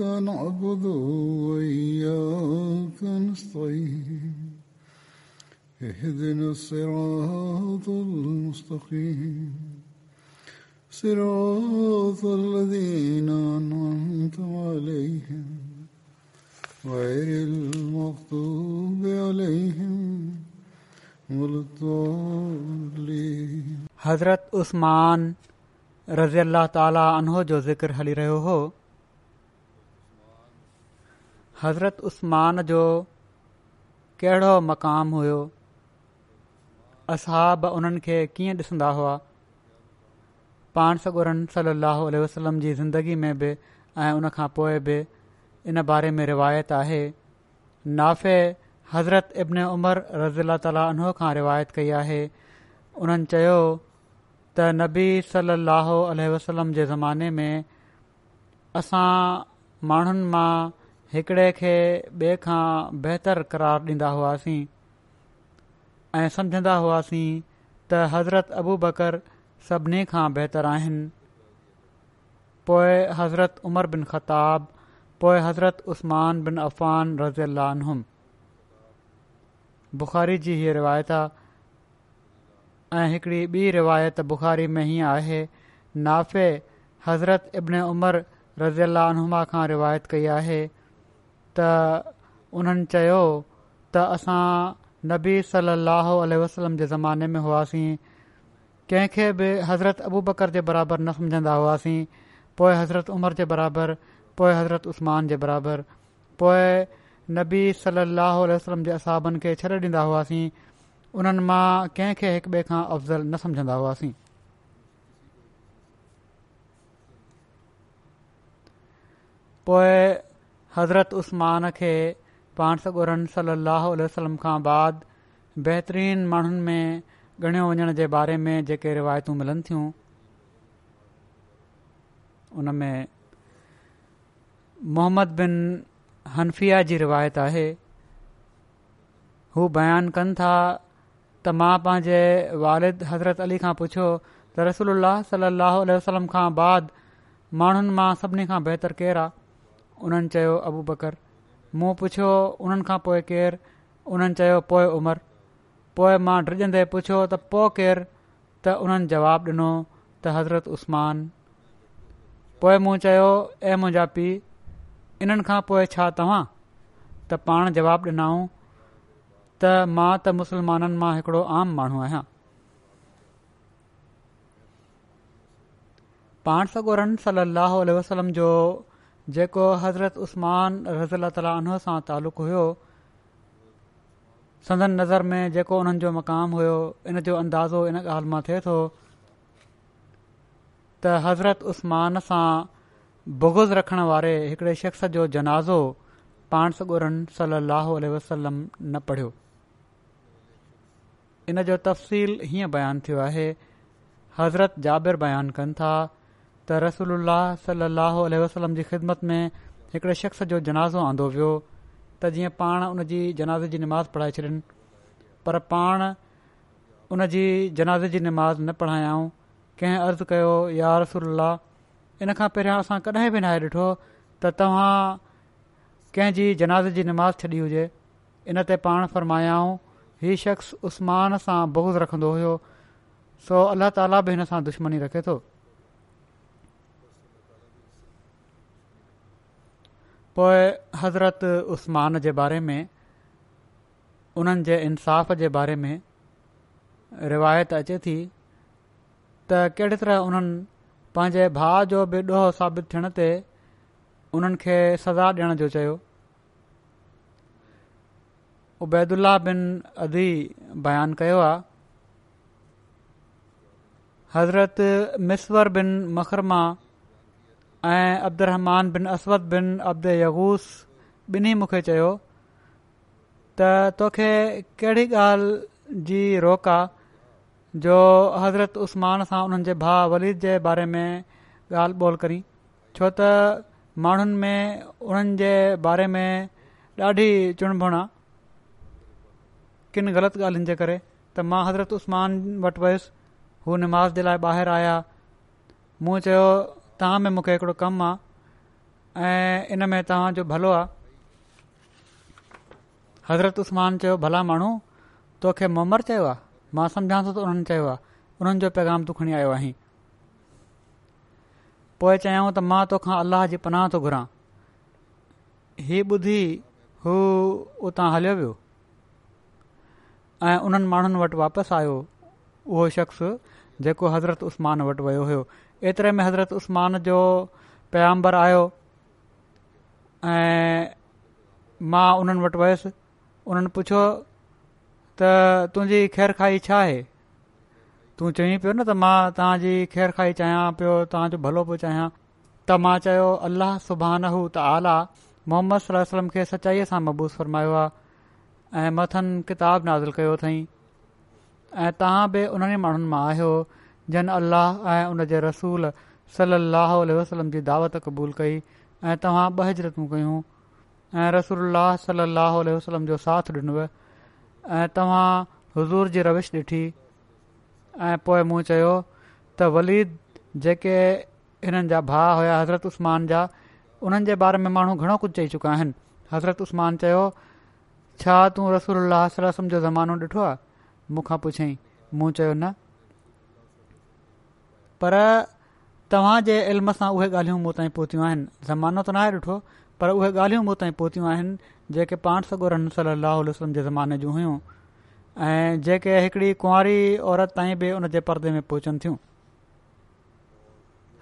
نعبد وإياك نستعين اهدنا الصراط المستقيم صراط الذين أنعمت عليهم غير المغضوب عليهم ولا الضالين حضرت عثمان رضی اللہ تعالیٰ عنہ جو ذکر हली रहियो हो हज़रत उस्मान जो कहिड़ो मक़ाम हुओ असाब उन्हनि खे कीअं ॾिसंदा हुआ पाण सगुरनि सलाहु आलह वसलम जी ज़िंदगी में बि ऐं उनखां पोइ बि इन बारे में रिवायत आहे नाफ़े हज़रत इब्न उमर रज़ी अला ताल उन्हो खां रिवायत कई आहे उन्हनि चयो त नबी सलाह अलसलम जे ज़माने में असां माण्हुनि मां हिकड़े खे ॿिए खां बहितर क़रार ॾींदा हुआसीं ऐं सम्झंदा हुआसीं त हज़रत अबू बकर सभिनी खां बहितर आहिनि पोइ हज़रत उमर बिन ख़ताब पोइ हज़रत उस्मान बिन बिनान रज़ियुल बुख़ारी जी हीअ रिवायत आहे ऐं हिकिड़ी ॿी रिवायत बुख़ारी में हीअं आहे नाफ़े हज़रत इब्न उमर रज़ियलमा खां रिवायत कई आहे त उन्हनि चयो त असां नबी सलाहु आलह वसलम जे ज़माने में हुआसीं कंहिंखे बि हज़रत अबू बकर जे बराबरि न सम्झंदा हुआसीं पोइ हज़रत उमर जे बराबरि पोइ हज़रत उस्मान जे बराबरि पोइ नबी सल अल वसलम जे असाबनि खे छॾे ॾींदा हुआसीं उन्हनि मां कंहिंखे हिकु ॿिए खां अफ़ज़ल न सम्झंदा हुआसीं पोइ हज़रत उस्मान खे पाण सॻो रन साद बेहतरीन माण्हुनि में ॻणियो वञण जे बारे में जेके रिवायतू मिलनि थियूं उनमें मुहम्मद बिन हनफिया जी रिवायत आहे हू बयानु कनि था त मां पंहिंजे वालिद हज़रत अली खां पुछियो त रसोल सलाहु खां बाद माण्हुनि मां सभिनी खां बहितर केरु आहे उन्हनि चयो अबू बकर मूं पुछियो उन्हनि खां पोइ केरु उन्हनि चयो पोइ उमिरि पोइ मां ड्रिॼंदे पुछियो त पोइ केरु त उन्हनि जवाबु ॾिनो त हज़रत उस्मान चयो ऐं मुंहिंजा पीउ इन्हनि खां पोइ छा तव्हां त पाण जवाबु ॾिनऊं त मां त मुसलमाननि मां हिकिड़ो आम माण्हू आहियां पाण सगोरन सलाहु वसलम जो जेको हज़रत उस्मानज़न सां तालुक़ु हुयो संदन नज़र में जेको उन्हनि जो मक़ामु हुयो इन जो अंदाज़ो इन ॻाल्हि मां थिए थो त हज़रत उस्मान सां बुगज़ रखण वारे हिकड़े शख़्स जो जनाज़ो पाण सगुरुनि सलो वसलम न पढ़ियो इन जो तफ़सील हीअं बयानु थियो आहे हज़रत जाबिर बयानु कनि था त रसूल सली अलाह वसलम जी ख़िदमत में हिकड़े शख़्स जो जनाज़ो आंदो वियो त जीअं पाण उन जी जनाज़ जी निमाज़ पढ़ाए छॾिन पर पाण उनजी जनाज़े जी निमाज़ न पढ़ायाऊं कंहिं अर्ज़ु कयो या रसूल इन खां पहिरियां असां कॾहिं बि नाहे ॾिठो त तव्हां कंहिंजी जनाज़ जी निमाज़ छॾी हुजे इन ते पाण फ़रमायाऊं हीउ शख़्स उस्मान सां बहूज़ रखंदो हुयो सो अलाह ताला बि हिन सां दुश्मनी रखे थो पोइ हज़रत उस्मान जे बारे में उन्हनि जे इनसाफ़ जे बारे में रिवायत अचे थी त कहिड़ी तरह उन्हनि पंहिंजे भाउ जो बि ॾोहो साबित थियण ते उन्हनि खे सज़ा ॾियण जो चयो उबैदु बिन अदी बयानु कयो आहे हज़रत मिसवर बिन मखरमा ऐं अब्दु बिन असवद बिन अब्द यगूस ॿिन्ही मूंखे चयो त तोखे कहिड़ी ॻाल्हि जी रोक आहे जो हज़रत उस्मान सां उन्हनि जे भाउ वलीद जे बारे में ॻाल्हि ॿोल करी छो त माण्हुनि में उन्हनि जे बारे में ॾाढी चुणबुण आहे किन ग़लति ॻाल्हियुनि जे करे त मां हज़रत उस्मान वटि वयुसि हू निमाज़ जे लाइ ॿाहिरि आया मूं चयो तव्हां में मूंखे हिकिड़ो कमु आहे ऐं इन में तव्हांजो भलो आहे हज़रत उस्मान चयो भला माण्हू तोखे मोमर चयो आहे मां सम्झां थो त उन्हनि चयो आहे उन्हनि जो पैगाम तूं खणी आयो आहीं पोइ चया त मां तोखां अलाह जी पनाह थो घुरां हीअ ॿुधी हू उतां हलियो वियो ऐं उन्हनि माण्हुनि वटि वापसि आयो उहो शख़्स जेको हज़रत उस्मान वटि वियो हुयो एतिरे में हज़रत उस्मान जो प्बर आयो ऐं मां उन्हनि वटि वयुसि उन्हनि पुछियो त तुंहिंजी ख़ैरु खाई छा आहे तूं चईं पियो न त मां तव्हांजी ख़ैरु खाई चाहियां पियो तव्हांजो भलो पियो चाहियां त मां चयो अलाह सुबान त आला मोहम्मद सलम खे सचाईअ सां मबूज़ फरमायो आहे ऐं मथनि किताब नाज़िल कयो अथई ऐं तव्हां बि उन्हनि माण्हुनि मां आहियो जन अल्लाह ऐं उन रसूल सल अल वसलम जी दावत क़बूल कई ऐं तव्हां ॿ हिजरतूं कयूं ऐं रसूल सल अल वसलम जो साथ ॾिनव ऐं तव्हां हज़ूर जी रविश ॾिठी ऐं पोए मूं चयो त वलीद जेके हिननि जा भाउ हुया हज़रत उसमान जा हुननि जे बारे में माण्हू घणो कुझु चई चुकिया आहिनि हज़रत उसमान चयो छा तूं रसूल जो ज़मानो ॾिठो आहे मूंखां पुछियईं मूं चयो न पर तव्हां जे इल्म सां उहे ॻाल्हियूं मूं ताईं पहुतियूं आहिनि ज़मानो त न आहे ॾिठो पर उहे ॻाल्हियूं मूं ताईं पहुतियूं आहिनि जेके पाण सगुरनि सलाहु आल वसलम जे ज़माने जूं हुयूं ऐं जेके हिकिड़ी कुंवारी औरत ताईं बि उन जे परदे में पहुचनि थियूं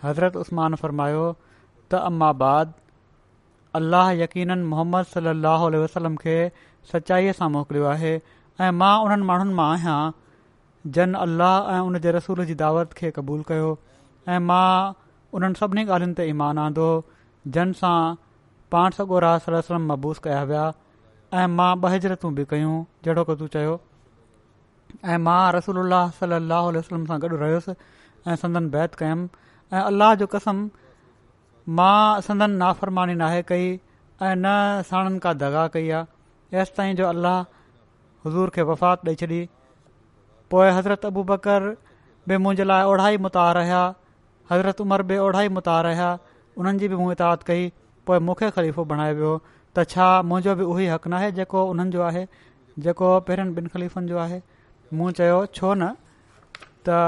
हज़रत उस्मान फरमायो त अम्माबाद अलाह यकीन मोहम्मद सलाह वसलम खे सचाईअ सां मोकिलियो आहे ऐं मां उन्हनि माण्हुनि मां आहियां जन अल्लाह ऐं उन जे रसूल जी दावत खे क़बूल कयो ऐं मां उन्हनि सभिनी ॻाल्हियुनि ते ईमान आंदो जन सां पाण सगो सल सलम मबूस कया विया ऐं मां बहिजरतूं बि कयूं जहिड़ो की तूं चयो ऐं मां रसूल अलाह सल अल वसलम सां गॾु रहियुसि ऐं संदन बैत कयुमि ऐं अल्लाह जो कसम मां संदन नाफ़रमानी नाहे कई ऐं न साणनि का दगा कई आहे एसि ताईं जो अल्लाह हज़ूर खे वफ़ात ॾेई छॾी पोइ हज़रत अबू बकर बि मुंहिंजे लाइ ओढ़ाई मुतार हुआ हज़रत उमर बि ओढा ई मुतार हुया उन्हनि जी बि मूं इताद कई पोइ मूंखे ख़लीफ़ो बणाए वियो त छा मुंहिंजो बि उहो ई हक़ न आहे जेको उन्हनि जो आहे जेको पहिरियों ॿिनि खलीफ़नि जो आहे मूं चयो छो न त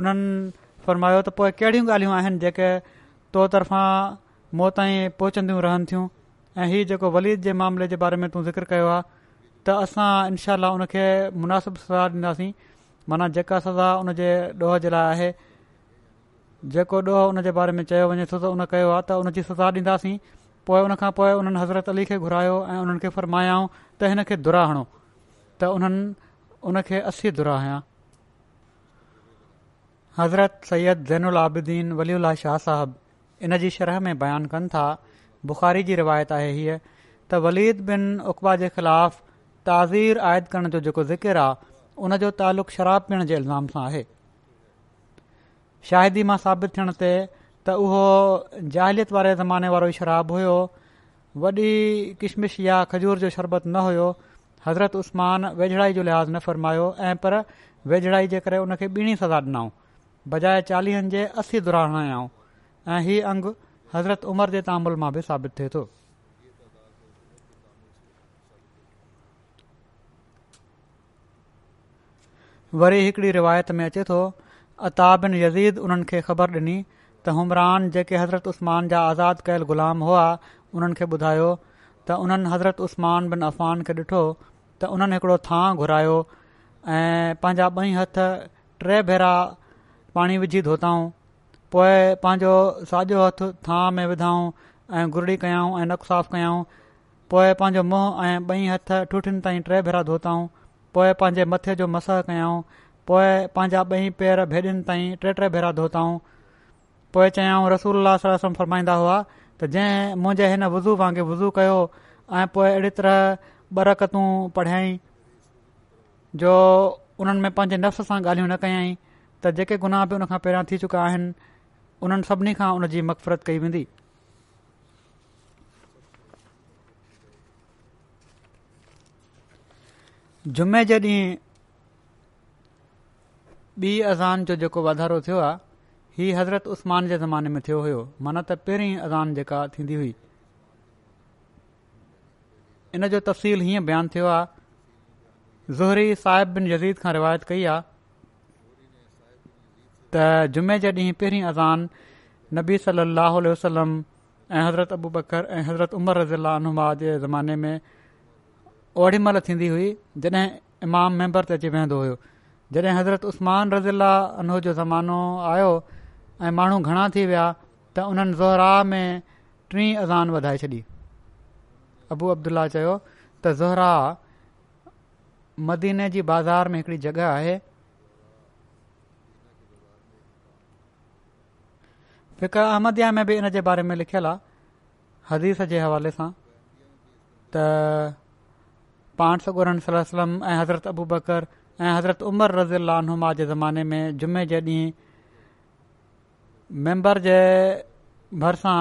उन्हनि फ़रमायो त पोइ कहिड़ियूं ॻाल्हियूं आहिनि जेके तौ तरफ़ां मूं ताईं पहुचंदियूं रहनि थियूं ऐं इहो जेको वलीद जे मामले जे बारे में तूं ज़िक्र कयो आहे त असां इनशा मुनासिबु ॾींदासीं माना जेका सज़ा उन जे ॾोह जे लाइ आहे जेको ॾोह हुन जे बारे में चयो वञे थो सो आहे त उनजी सज़ा ॾींदासीं पोएं उन खां पोइ उन्हनि हज़रत अली खे घुरायो ऐं उन्हनि खे फरमायाऊं त हिन खे दुराणो त उन्हनि उन खे असी दुरा आहियां हज़रत सैद ज़ैन आबिदीन वली उल्ला शाह साहब इन जी शरह में बयानु कनि था बुख़ारी जी रिवायत आहे हीअ त वलीद बिन उकबा जे ख़िलाफ़ ताज़ीर आयद करण जो जेको ज़िकिर आहे उन जो तालुक़ु शराब पीअण जे इल्ज़ाम सां आहे शाहिदी मां साबित थियण ते त उहो जाहिलियत वारे ज़माने वारो ई शराब हुयो वॾी किशमिश या खजूर जो शरबत न हुयो हज़रत उस्मान वेझड़ाई जो लिहाज़ न फ़र्मायो ऐं पर वेझड़ाई जे करे उनखे ॿीड़ी सज़ा ॾिनऊं बजाए चालीहनि जे असी दुराण आयाऊं ऐं हीअ अंगु हज़रत उमर जे तामुल मां बि साबित थिए थो वरी हिकिड़ी रिवायत में अचे थो अताबिन यज़ीद यीद उन्हनि खे ख़बर ॾिनी त हुमरान जेके हज़रत उस्मान जा आज़ादु कयल ग़ुलाम हुआ उन्हनि खे ॿुधायो त उन्हनि हज़रत उस्मान बिन अफ़ान खे ॾिठो त उन्हनि हिकिड़ो थां घुरायो ऐं पंहिंजा ॿई हथु टे भेरा पाणी विझी धोताऊं पोइ पंहिंजो साॼो हथु थां में विधाऊं ऐं गुरड़ी कयाऊं ऐं नक साफ़ कयऊं पोइ पंहिंजो मुंहुं ऐं ॿई हथु ठुठियुनि ताईं टे भेरा धोताऊं पोइ पंहिंजे मथे जो मसह कयाऊं पोएं पंहिंजा ॿई पेर भेॾियुनि ताईं टे टे भेरा धोताऊं पोइ चयाऊं रसूल फरमाईंदा हुआ त जंहिं मुंहिंजे हिन वुज़ू वांगुरु वुज़ू कयो ऐं पोइ अहिड़ी तरह बरकतूं पढ़ियाई जो उन्हनि में पंहिंजे नफ़्स सां ॻाल्हियूं न कयई त जेके गुनाह बि उनखां पहिरियां थी चुका आहिनि उन्हनि सभिनी खां उनजी मफ़फ़रत कई वेंदी जुमे जे ॾींहुं ॿी अज़ान जो जेको वाधारो थियो आहे ही हज़रत उस्मान जे ज़माने में थियो हो माना त पहिरीं अज़ान जेका थींदी हुई इन जो तफ़सील हीअं बयानु थियो आहे ज़ोहरी साहिब बिन जज़दीद खां रिवायत कई आहे त जुमे जे ॾींहुं पहिरीं अज़ान नबी सली अलसलम ऐं हज़रत अबू बकर ऐं हज़रत उमर रज़ीला नुमा जे ज़माने में ओॾी महिल थींदी हुई जॾहिं इमाम मेंबर ते अची वेहंदो हुयो जॾहिं हज़रत उस्मान रज़ीला उनो जो ज़मानो आयो ऐं माण्हू घणा थी विया त उन्हनि ज़हरा में टीं अज़ान वधाए छॾी अबू अब्दुल्ल्ल्ल्ल्ला चयो त ज़ोरा मदीने जी बाज़ारि में हिकिड़ी जॻह आहे फ़िकर अहमदया में बि इन जे बारे में लिखियलु आहे हदीस जे हवाले सां त पाणसरन सलम ऐं हज़रत अबूबकर ऐं हज़रत उमर रज़ी अलमा जे ज़माने में जुमे जे ॾींहुं मैम्बर जे भरिसां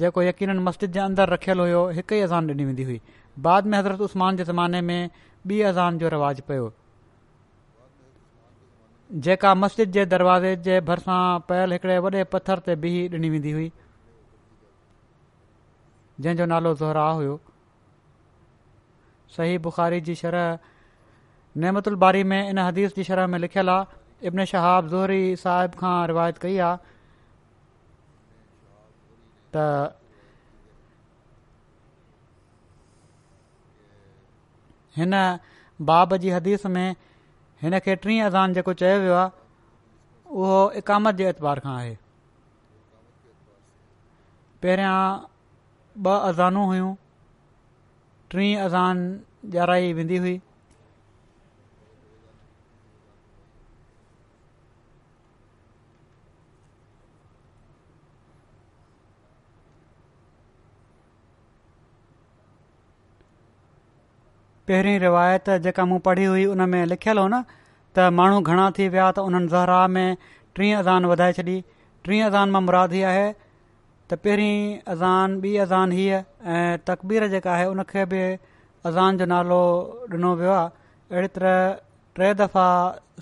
जेको यकीन मस्जिद जे अंदरु रखियलु हुयो हिकु ई अज़ान ॾिनी वेंदी हुई बाद में हज़रत उस्मान जे ज़माने में ॿी अज़ान जो रिवाज़ु पियो जेका मस्जिद जे दरवाज़े जे भरिसां पयल हिकड़े वॾे पत्थर ते बि ॾिनी वेंदी हुई जंहिंजो नालो ज़हरा हुयो सही बुख़ारी जी शरह बारी में इन हदीस जी शरह में लिखियलु आहे इब्न शहाब ज़ोहरी साहिब खां रिवायत कई आहे त हिन बाब जी हदीस में हिन खे टीं अज़ान जेको चयो वियो आहे उहो इकामत जे एतबार खां आहे पहिरियां ॿ अज़ानूं हुयूं टी अज़ान ॼाराई वेंदी हुई पहिरीं रिवायत जेका मूं पढ़ी हुई उन में लिखियल हो न त माण्हू घणा थी विया त हुननि ज़हरा में टी अज़ान वधाए छॾी टी अज़ान मां मुरादी आहे त पहिरीं अज़ान ॿी अज़ान हीअ ऐं तक़बीर जेका आहे उनखे बि अज़ान जो नालो ॾिनो वियो आहे अहिड़ी तरह टे दफ़ा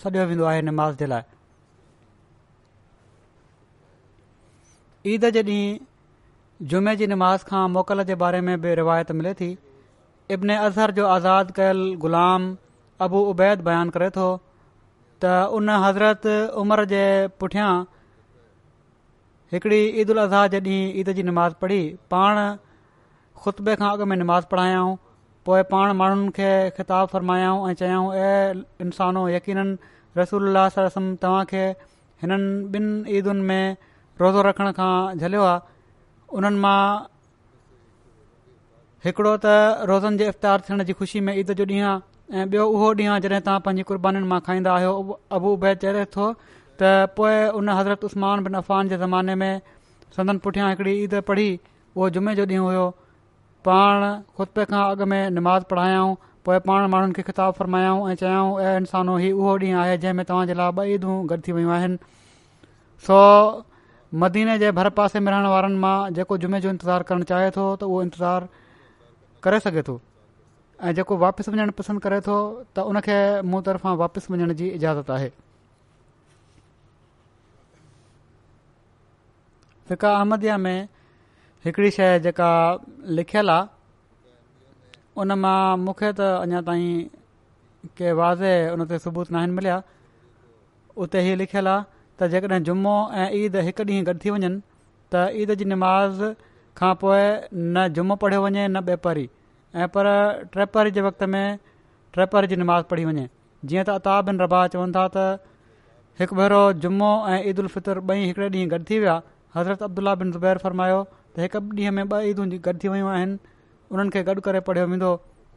सॾियो वेंदो आहे निमाज़ जे लाइ ईद जे ॾींहुं जुमे जी निमाज़ खां मोकल जे बारे में बि रिवायत मिले थी इब्न अज़हर जो आज़ादु कयल ग़ुलाम अबू उबैद बयानु करे थो त उन हज़रत उमर जे पुठियां हिकिड़ी ईद अज़हा जे ॾींहुं ईद जी नमाज़ पढ़ी पाण ख़ुतबे खां अॻु में नमाज़ पढ़ायाऊं पोइ पाण माण्हुनि खे ख़िताबु फरमायाऊं ऐं चयाऊं ए इंसानो यकीन रसो रसम तव्हां हिननि ॿिनि ईदुनि में रोज़ो रखण खां झलियो आहे उन्हनि मां हिकिड़ो त रोज़नि जे इफ़्तार थियण जी ख़ुशी में ईद जो ॾींहुं आहे ऐं ॿियो उहो ॾींहुं आहे जॾहिं तव्हां पंहिंजी कुर्बानीुनि मां खाईंदा आहियो त पोइ उन हज़रत उस्मान अफ़ान जे ज़माने में संदन पुठियां हिकड़ी ईद पढ़ी उहो जुमे जो ॾींहुं हुयो पाण खुदि पे खां अॻु में निमाज़ पढ़ायऊं पोइ पाण माण्हुनि खे ख़िताबु फरमायाऊं ऐं चयाऊं ऐं इन्सानु हीउ उहो ॾींहुं आहे जंहिं में तव्हांजे लाइ ॿ ईदूं वियूं आहिनि सो मदीने जे भर पासे में रहण वारनि मां जेको जुमे जो इंतज़ारु करणु चाहे थो त उहो इंतज़ारु करे सघे थो ऐं जेको वापसि वञणु पसंदि करे थो त उन खे मूं तरफ़ां वापसि वञण जी इजाज़त आहे फिका अहमदया में हिकड़ी शइ जेका लिखियलु आहे उन मां मूंखे त अञा ताईं के वाज़े उन ते सबूत नाहिनि मिलिया उते ही लिखियल आहे त जेकॾहिं जुमो ऐं ईद हिकु ॾींहुं गॾु थी वञनि त ईद जी निमाज़ खां पोइ न जुमो पढ़ियो वञे न ॿिए ऐं पर टेपरी जे वक़्त में टे जी निमाज़ पढ़ी वञे जीअं त अता बिन रबा चवनि था त हिकु भेरो जुमो ऐं ईद उल फितर ॿई हिकड़े ॾींहुं गॾु हज़रत अब्दुला बिन ज़ुबैर फ़रमायो त हिकु ॾींहं में ॿ ईदूं गॾु थी वियूं आहिनि उन्हनि खे गॾु करे पढ़ियो वेंदो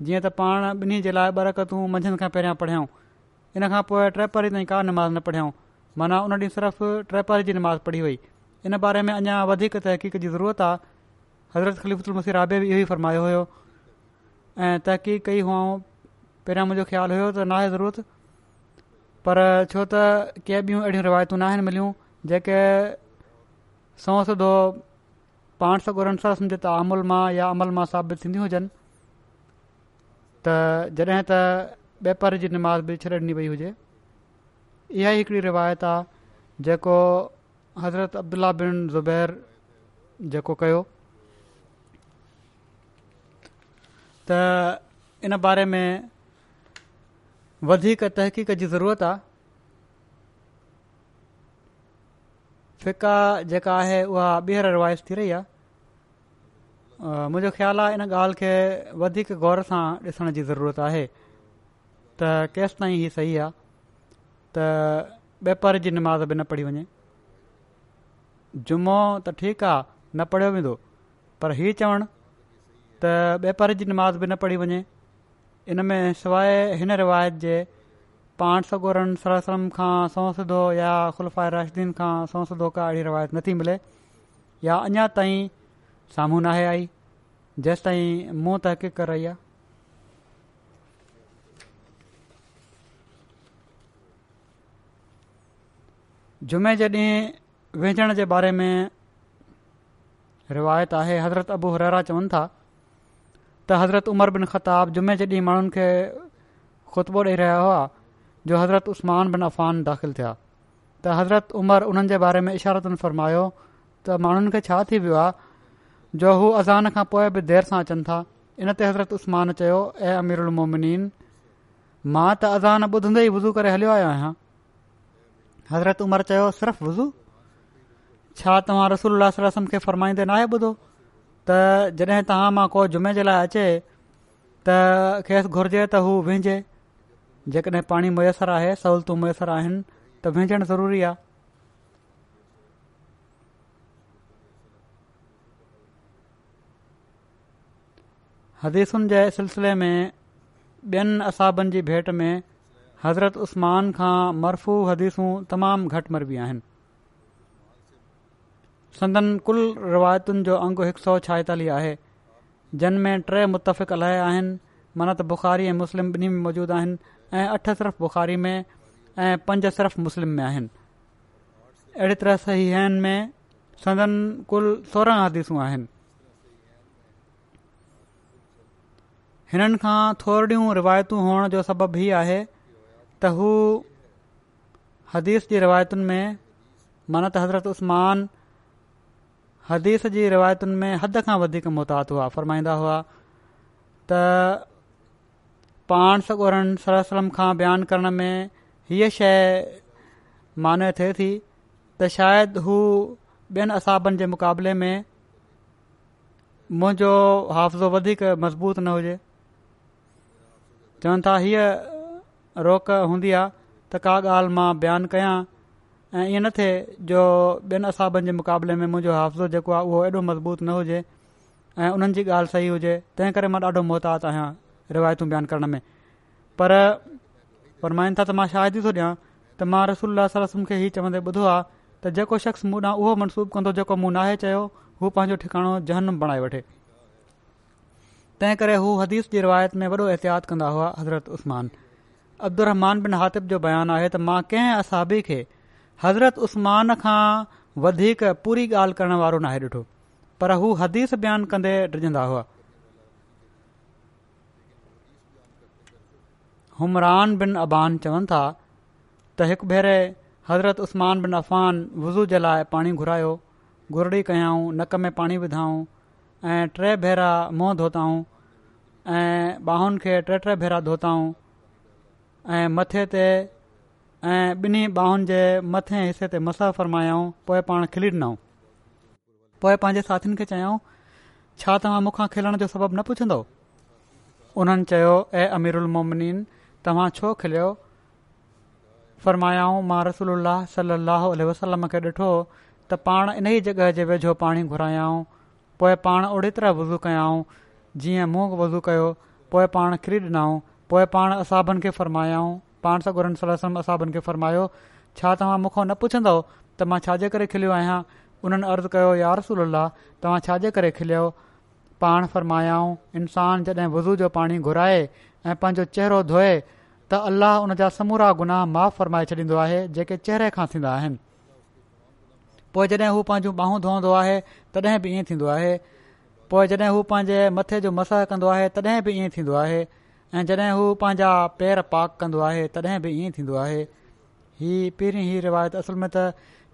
जीअं त पाण ॿिन्ही जे लाइ बरक़तूं मंझंदि खां पहिरियां इन खां पोइ ट्रपरी ताईं का नमाज़ न पढ़ियूं माना उन ॾींहुं सिर्फ़ु ट्रहपारी जी नमाज़ पढ़ी हुई इन बारे में अञा वधीक तहक़ीक़ जी ज़रूरत आहे हज़रत खलीफ़ीर रा इहो ई फ़र्मायो हुयो ऐं तहक़ीक़ कई हुअऊं पहिरियां मुंहिंजो ख़्यालु हुयो त नाहे ज़रूरत पर छो त के ॿियूं अहिड़ियूं रिवायतूं न आहिनि मिलियूं जेके सौ सधो पाण सौ ॻोड़नि सम्झ त आमुल मां या अमल मां साबित थींदियूं हुजनि त जॾहिं त बेपर जी निमाज़ बि छॾ ॾिनी वई हुजे इहा ई हिकड़ी रिवायत आहे जेको हज़रत अब्दुला बिन ज़ुबैर जेको कयो त इन बारे में वधीक तहक़ीक़ जी ज़रूरत आहे फिका जेका आहे उहा ॿीहर रिवायत थी रही आहे मुंहिंजो ख़्यालु आहे इन ॻाल्हि खे वधीक ग़ौर सां ॾिसण जी ज़रूरत आहे त केसि ताईं ही सही आहे त ॿे जी निमाज़ बि न पढ़ी वञे जुमो त ठीकु आहे न पढ़ियो वेंदो पर हीउ चवणु त बेपारे जी निमाज़ बि न पढ़ी वञे इन में सवाइ रिवायत जे पाण सगोरनि सरसम खां सौ सूदो या खुल्फा रश्दीन खां सौ सिदो का अहिड़ी रिवायत नथी मिले या अञा ताईं साम्हूं नाहे आई जेसि ताईं मुंहुं तहक़ीक़ु करे रही आहे जुमे जॾहिं वेझण जे बारे में रिवायत आहे हज़रत अबू रा चवनि था त हज़रत उमर बिन खताबु जुमे जॾहिं माण्हुनि खे ख़ुतबो ॾेई रहिया हुआ जो हज़रत उस्मानिन अफ़ान दाख़िलु थिया त हज़रत उमर उन्हनि जे बारे में इशारतुनि फरमायो त माण्हुनि खे छा थी वियो आहे जो हू अज़ान खां पोइ बि देरि सां अचनि था इन ते हज़रत उस्मान चयो ऐ अमीरु उलमोमिन मां त अज़ान ॿुधंदे ई वुज़ू करे हलियो आयो आहियां हज़रत उमर चयो सिर्फ़ु वुज़ू छा तव्हां रसूल अलसम खे फ़र्माईंदे नाहे ॿुधो त जॾहिं तव्हां मां को जुमे जे लाइ अचे त खेसि घुर्जे त हू वेंजे जेकड॒हिं पाणी आहे सहुलियतूं आहिनि त विञणु ज़रूरी आहे हदीसुनि जे सिलसिले में ॿियनि असाबनि जी भेट में हज़रत उस्मान खां मर्फ़ू हदीसूं तमामु घटि मरबियूं आहिनि संदन कुल रिवायतुनि जो अंग हिकु सौ छाहेतालीह आहे जनमें टे मुतफ़िक़ु अलाए आहिनि मनत बुख़ारी ऐं मुस्लिम बि॒नी में मौजूदु आहिनि ऐं अठ सिर्फ़ बुख़ारी में ऐं पंज सिर्फ़ मुस्लिम में आहिनि अहिड़ी तरह सही सहीनि में सदन कुल सोरहं हदीसूं आहिनि हिननि खां थोरियूं रिवायतूं हुअण जो सबबु ई आहे त हू हदीस जी रिवायतुनि में मनत हज़रत उस्मान हदीस जी रिवायतुनि में हद खां वधीक मुहतात हुआ फ़रमाईंदा हुआ त पाण सगोरन सर सलम खां बयानु करण में हीअ शइ माने थिए थी त शायदि हू ॿियनि असाबनि जे मुक़ाबले में मुंहिंजो हाफ़ज़ो वधीक मज़बूत न हुजे चवनि था हीअ रोक हूंदी आहे त का ॻाल्हि मां बयानु कयां ऐं ईअं न थिए जो ॿियनि असाबनि जे मुक़ाबले में मुंहिंजो हाफ़ज़ो जेको आहे उहो एॾो मज़बूत न हुजे ऐं उन्हनि जी ॻाल्हि सही हुजे तंहिं करे मां ॾाढो रिवायतू बयानु करण में पर फरमाइनि था त मां शायदि थो ॾियां त मां रसूल खे हीउ चवंदे ॿुधो आहे त जेको शख़्स मूं उहो मनसूबो कंदो जेको मूं नाहे चयो हू पंहिंजो ठिकाणो जहनु बणाए वठे तंहिं करे हू हदीस जी रिवायत में वॾो एहतियात कंदा हुआ हज़रत उस्मान अब्दुर बिन हातिब जो बयानु आहे त मां कंहिं असाबी खे हज़रत उस्मान खां वधीक पूरी ॻाल्हि करण वारो नाहे ॾिठो पर हू हदीस बयानु कंदे रिजंदा हुआ हुमरान बिन अबान चवनि था त हिकु भेरे हज़रत उस्मान बिन अफ़ान वुज़ू जे लाइ पाणी घुरायो घुरड़ी कयाऊं नक में पाणी विधाऊं ऐं टे भेरा मुंहुं धोताऊं ऐं ॿाहुनि खे टे टे भेरा धोताऊं ऐं मथे ते ऐं ॿिन्ही ॿाहुनि जे मथे हिसे ते मसा फ़रमायाऊं पोइ पाण खिली ॾिनऊं पोइ पंहिंजे साथियुनि खे चयाऊं छा तव्हां मूंखां खेलण जो सबबु न पुछंदो उन्हनि चयो ए अमीरुलमोमिन तव्हां छो खिलियो फ़र्मायाऊं मां रसूल सलाहु वसलम खे ॾिठो त पाण इन ई जॻहि जे वेझो पाणी घुरायाऊं पोइ पाण ओड़ी तरह वज़ू कयाऊं जीअं मूं वज़ू कयो पोइ पाण खिरी ॾिनाऊं पोइ पाण असाबनि खे फ़रमायाऊं पाण सगोरनि सलाह असाबनि खे फ़रमायो छा तव्हां मूंखां न पुछंदो त मां छाजे करे खिलियो आहियां उन्हनि अर्ज़ु कयो यार रसूल तव्हां छाजे करे खिलियो पाण फ़र्मायाऊं इंसान जॾहिं वज़ू जो पाणी घुराए ऐं पंहिंजो चहिरो धोए त अल्लाह उन जा समूरा गुनाह माफ़ फरमाए छॾींदो आहे जेके चहिरे खां थींदा आहिनि पोइ जॾहिं हू पंहिंजूं बाहूं धोअंदो आहे तॾहिं बि ईअं थींदो आहे पोइ जॾहिं हू पंहिंजे मथे जो मसह कंदो आहे तॾहिं बि ईअं थींदो आहे ऐं जॾहिं हू पंहिंजा पेर पाक कंदो आहे तॾहिं बि ईअं थींदो आहे हीअ पहिरीं ही रिवायत असुल में त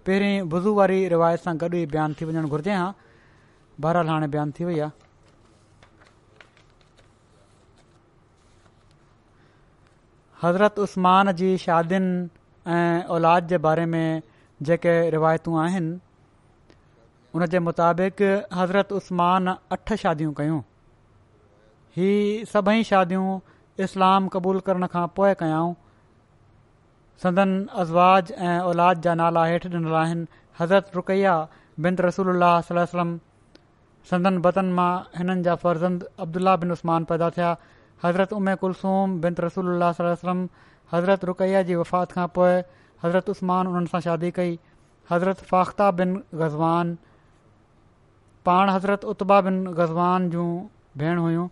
पहिरीं बुज़ू वारी रिवायत सां गॾु ई बयानु थी वञणु घुरिजे हा बहरहाल हाणे बयानु थी वई आहे हज़रत उस्मान जी शादियुनि ऐं औलाद जे बारे में जेके रिवायतूं आहिनि उन जे मुताबिक़ हज़रत उस्मान अठ शादियूं कयूं ही सभई शादियूं इस्लाम क़बूल करण खां पोइ कयाऊं संदन आज़वाज़ ऐं औलाद जा नाला हेठि ॾिनल आहिनि हज़रत रुक़ैया बिंद रसूल अलाहम संदन बतन मां हिननि जा फर्ज़ंद अब्दुला बिन उसमान पैदा थिया हज़रत उम्म कुलसूम बिन रसूल सलम हज़रत रुकैया जी वफ़ात खां पोइ हज़रत उस्माननि सां शादी कई हज़रत फाख्ता बिन ग़ज़वान पाण हज़रत उतबा बिन ग़ज़वान जूं भेण हुयूं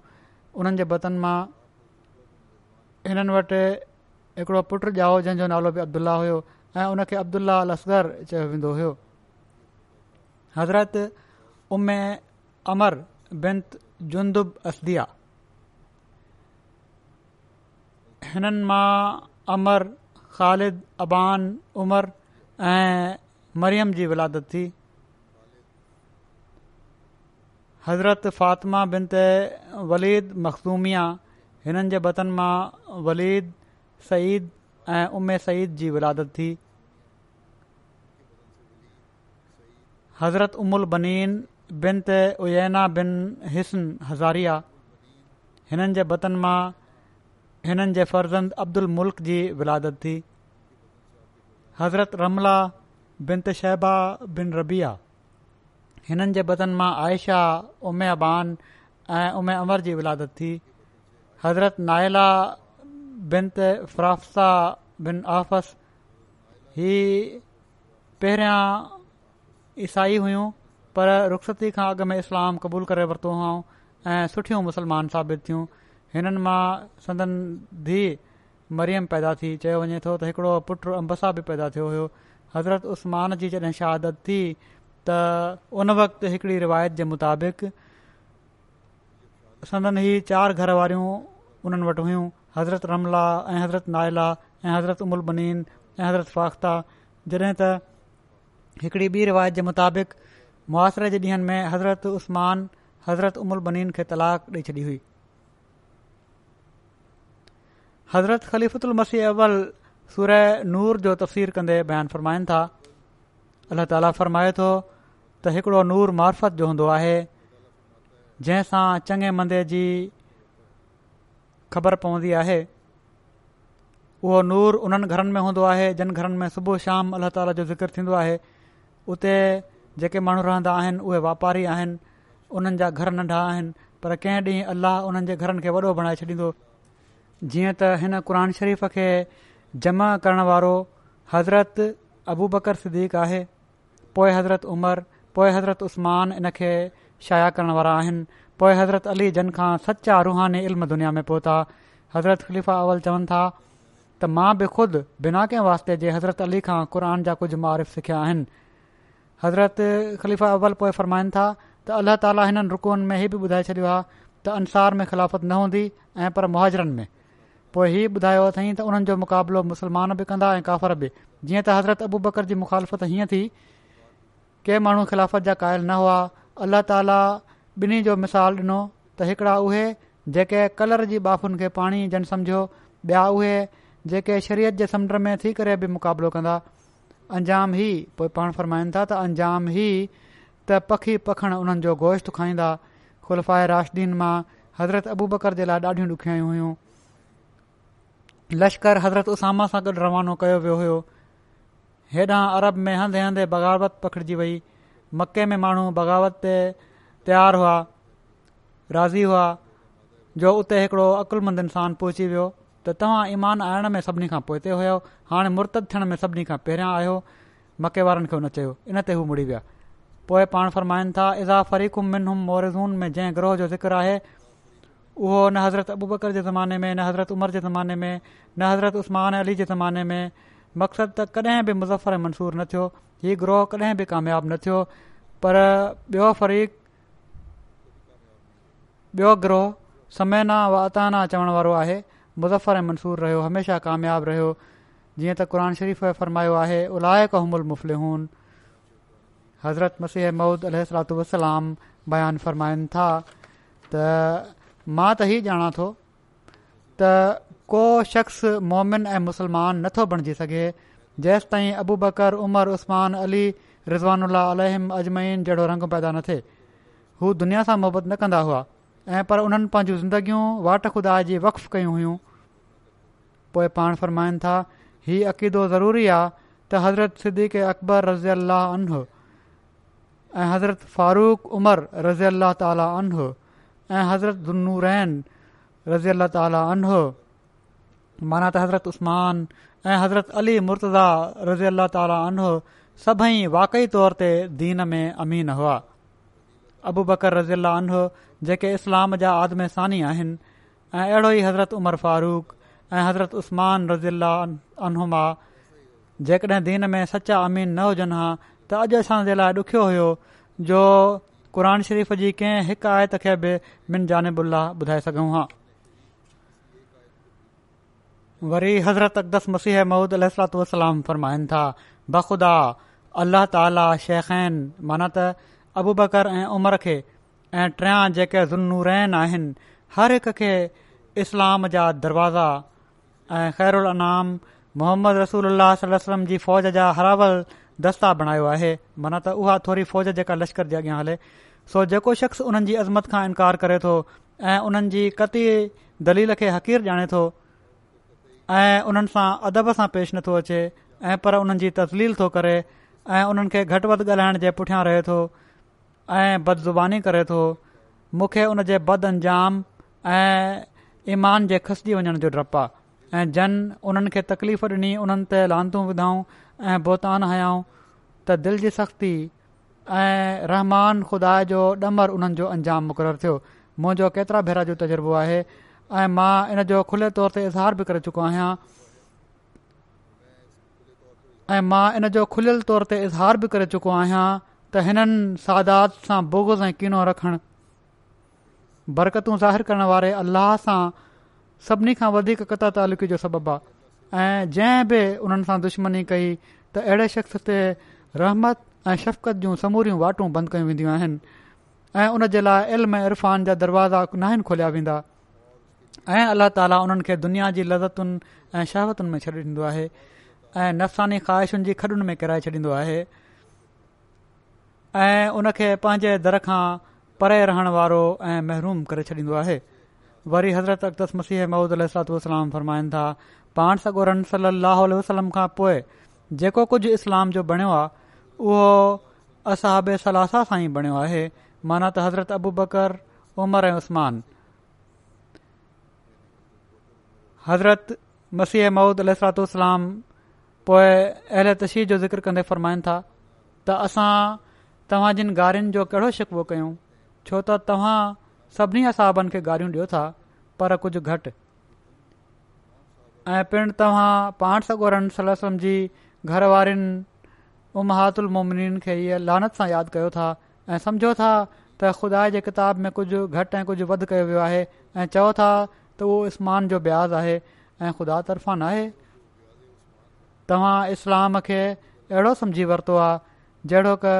उन्हनि जे वतन मां हिननि वटि हिकिड़ो पुटु ॼाओ जंहिंजो नालो बि अब्दुल्ला हुयो ऐं उन खे अब्दुलाह लसगर चयो वेंदो हुयो हज़रत उमे अमर बिनत जुंदुब असदी हिननि मां अमर ख़ालिद अबान उमर ऐं मरियम जी विलादत थी हज़रत फ़ातिमा बिन त वलीद मखदूमिया हिननि जे बतन मां वलीद सईद ऐं उमे सईद जी विलादत थी हज़रत उमुल बनीन बिन त अना बिन हिसन हज़ारिया हिननि जे बतन मां हिननि जे फर्ज़ंद अब्दुल मुल्क जी विलादत थी हज़रत रमला बिन शहबा बिन रबी हिननि जे बदन मां आइशा उमे अबान ऐं उमे अमर जी विलादत थी हज़रत नाहिला बिनत फराफ़ा बिन आफ़स ही पहिरियां ईसाई हुयूं पर रुख़्सती खां अॻु में इस्लाम क़बूल करे वरितो हुओ ऐं सुठियूं साबित थियूं हिननि मां संदन धीउ मरियम पैदा थी चयो वञे थो त हिकिड़ो पुटु अंबसा बि पैदा थियो हुयो हज़रत उस्मान जी जॾहिं शहादत थी त उन वक़्तु हिकिड़ी रिवायत जे मुताबिक़ संदन ई चार घर वारियूं उन्हनि वटि हुयूं हज़रत रमला ऐं हज़रत नायला ऐं हज़रत उमुल बनीन ऐं हज़रत फ़ाख़्ता जॾहिं त हिकिड़ी ॿी रिवायत जे मुताबिक़ मुआासिरे जे ॾींहनि में हज़रत उस्मान हज़रत उमुल बनीन खे तलाक ॾेई छॾी हुई हज़रत ख़लीफ़त मसीह अवल سورہ नूर जो तफ़सीर कंदे बयानु फ़र्माइनि था اللہ ताला فرمائے थो त हिकिड़ो नूर मार्फत जो हूंदो आहे जंहिंसां चङे मंदे जी ख़बर पवंदी आहे उहो नूर उन्हनि घरनि में हूंदो आहे जिन घरनि में सुबुह शाम अलाह ताला जो ज़िक्र थींदो आहे उते जेके माण्हू रहंदा आहिनि उहे वापारी आहिनि उन्हनि जा घर नंढा आहिनि पर कंहिं ॾींहुं अलाह उन्हनि जे घरनि खे वॾो बणाए छॾींदो जीअं त हिन क़ुर शरीफ़ खे जमा करणु वारो हज़रत अबू बकर सदीक़ु आहे पोइ हज़रत उमर पोइ हज़रत उस्मान खे शाया करण वारा आहिनि पोइ हज़रत अली जन खां सचा रुहाने इल्म दुनिया में पहुता हज़रत ख़लीफ़ा अवल चवनि था त मां बि ख़ुदि बिना कंहिं वास्ते जे हज़रत अली खां क़ुर जा कुझु मुआफ़ सिखिया आहिनि हज़रत ख़लीफ़ा अवल पोइ फरमाइनि था त अलाह ताली हिननि रुखुनि में हीउ बि ॿुधाए छॾियो आहे त अंसार में खिलाफ़त न हूंदी ऐं पर मुहाजरनि में पोइ हीउ ॿुधायो अथई त उन्हनि जो मुक़ाबिलो मुस्लमान बि कंदा ऐं काफ़र बि जीअं त हज़रत अबू बकर जी मुख़ालफ़त हीअं थी के माण्हू ख़िलाफ़त जा क़ाइल न हुआ अल्लाह ताला ॿिन्ही जो मिसाल ॾिनो त हिकड़ा उहे जेके कलर जी बाफ़ुनि खे पाणी जन सम्झो ॿिया उहे जेके शरीयत जे समुंड में थी करे बि मुक़ाबिलो कंदा अंजाम ई पोइ पाण फरमाइनि था त अंजाम ई त पखी पखण उन्हनि जो गोश्त खाईंदा खुलफ़ाए राशदीन मां हज़रत अबू बकर जे लाइ ॾाढियूं ॾुखियूं हुयूं लश्कर हज़रत उसामा सां गॾु रवानो कयो वियो हुयो हेॾां अरब में हंदे हंदे बग़ावत पखिड़िजी वई मके में माण्हू बग़ावत ते तयारु हुआ राज़ी हुआ जो उते हिकड़ो अक़ुलमंद इन्सानु पहुची वियो त तव्हां ईमान आणण में सभिनी खां पोइ ते हुयो हाणे मुर्तक थियण में सभिनी खां पहिरियां आयो मके वारनि खे उन चयो इनते हू मुड़ी विया पोइ पाण फ़रमाइनि था इज़ा फरीकुम मिन हूम मोरिज़ून में जंहिं ग्रोह जो ज़िक्र आहे उहो न हज़रत अबूबकर जे ज़माने में न हज़रत عمر जे ज़माने में न हज़रत عثمان अली जे ज़माने में मक़सदु त कॾहिं बि मुज़र ऐं मंसूरु न थियो हीउ ग्रोह कडहिं बि कामियाबु न थियो पर ॿियो फ़रीक़ ॿियो ग्रोह समयना व आताना चवण वारो आहे मुज़र ऐं मंसूरु रहियो हमेशह कामियाबु रहियो जीअं त क़रन शरीफ़ फ़रमायो आहे उलायकमूल मुफ़लिहून हज़रत मसीह ममूद अल वसलाम बयानु फ़रमाइनि था त मां त हीउ ॼाणा थो त को शख़्स मोमिन ऐं मुस्लमान नथो बणिजी सघे जेसि ताईं अबू बकर उमर उस्मान अली रिज़वान अल अज अजमैन जहिड़ो रंग पैदा न थिए हू दुनिया सां मुहबत न कंदा हुआ ऐं पर उन्हनि पंहिंजूं ज़िंदगियूं वाट खुदा जी वक़फ़ कयूं हुयूं पोइ पाण फ़रमाइनि था ही अक़ीदो ज़रूरी आहे त हज़रत सिद्दीक़ अकबर रज़ी अलाह अनह ऐं हज़रत फारूक उमर रज़ी अलाह ताला अनह ऐं हज़रत जनूरैन रज़ी अला ताला अन हुओ माना त हज़रत उस्तमान ऐं हज़रत अली मुर्तज़ा रज़ी अलाह ताली अनो सभई वाक़ई तौर ते दीन में अमीन हुआ अबू बकर रज़ीलानो जेके इस्लाम जा आदमसानी आहिनि ऐं अहिड़ो ई हज़रत उमर फारूक ऐं हज़रत उस्तमान रज़ुल मां जेकॾहिं दीन में सचा अमीन न हुजनि हा त अॼु असांजे लाइ ॾुखियो हुयो जो क़ुर शरीफ़ जी कंहिं हिकु आयत खे बि मिन जानबुल्ला ॿुधाए सघूं हा वरी हज़रत अकदस मसीह महूद अल वलाम फरमाइनि था बख़ुदा अल्लाह ताला शेखैन माना त बकर ऐं उमर खे ऐं टिया जेके ज़ुल्मूरैन आहिनि हर हिक खे इस्लाम जा दरवाज़ा ऐं ख़ैरु अनाम मोहम्मद रसूल वसलम जी फ़ौज जा हरावल दस्ता बणायो आहे माना त उहा थोरी फ़ौज जेका लश्कर जे अॻियां हले सो जेको शख़्स उन्हनि जी अज़मत खां इनकार करे थो ऐं उन्हनि जी कती दलील खे हक़ीर ॼाणे थो ऐं उन्हनि सां अदब सां पेश नथो अचे ऐं पर उन्हनि जी तब्लील थो करे ऐं उन्हनि खे घटि वधि ॻाल्हाइण जे पुठियां रहे थो ऐं बदज़ुबानी करे थो मूंखे उन जे बद अंजाम ऐं ईमान जे खसिजी वञण जो डपु आहे ऐं जन उन्हनि खे तकलीफ़ डि॒नी उन्हनि ते लांतूं विधाऊं ऐं बोतान हयाऊं त दिलि जी सख़्ती रहमान ख़ुदा जो ॾमरु हुननि जो अंजाम मुक़ररु थियो मुंहिंजो केतिरा भेरा जो तजुर्बो आहे ऐं मां इन जो खुले तौर ते इज़हार बि करे चुको आहियां ऐं मां इन जो खुलियल तौर ते इज़हार बि करे चुको आहियां त हिननि सादात सां बोगज़ ऐं कीनो रखणु बरकतूं ज़ाहिर करण वारे अल्लाह सां सभिनी खां वधीक कत तालुक़ी जो सबबु आहे ऐं जंहिं बि उन्हनि सां दुश्मनी कई त अहिड़े शख़्स ते रहमत ऐं शफ़क़त जूं समूरियूं वाटूं बंद कयूं वेंदियूं आहिनि ऐ उन जे लाइ इल्म इरफ़ान जा दरवाज़ा नाहिनि खोलिया वेंदा ऐं अल्ल्ह ताला उन्हनि खे दुनिया जी लज़तुनि ऐं शहावतुनि में छॾे ॾींदो आहे ऐं नफ़सानी ख़्वाहिशुनि जी खॾुनि में किराए छॾींदो आहे ऐं उनखे पंहिंजे दर खां परे रहण वारो ऐं महरूम करे छॾींदो आहे वरी हज़रत अकदस मसीह महूद अल फरमाइनि था पाण सगोरन सली अल वसलम खां पोइ जेको इस्लाम जो बणियो आहे उहो असहाबे सलासा सां ई बणियो आहे माना त हज़रत अबू बकर उमर ऐं उस्मान हज़रत मसीह महूद अल सलातलाम पोइ अहल तशीर जो ज़िक्र कंदे फ़रमाइनि था त असां तव्हां जिन गारियुनि जो कहिड़ो शिकवो कयूं छो त तव्हां सभिनी असहाबनि खे गारियूं ॾियो था पर कुझु घटि ऐं पिणु तव्हां पाण सॻोड़नि सलास जी घर उ महादुलमोमिन खे इहा लानत सां यादि कयो था ऐं सम्झो था त ख़ुदा जे किताब में कुझु घटि ऐं कुझु वध कयो वियो आहे ऐं चओ था त उहो इस्मान जो ब्याज़ आहे ऐं ख़ुदा तर्फ़ां नाहे तव्हां इस्लाम खे अहिड़ो सम्झी वरितो आहे जहिड़ो क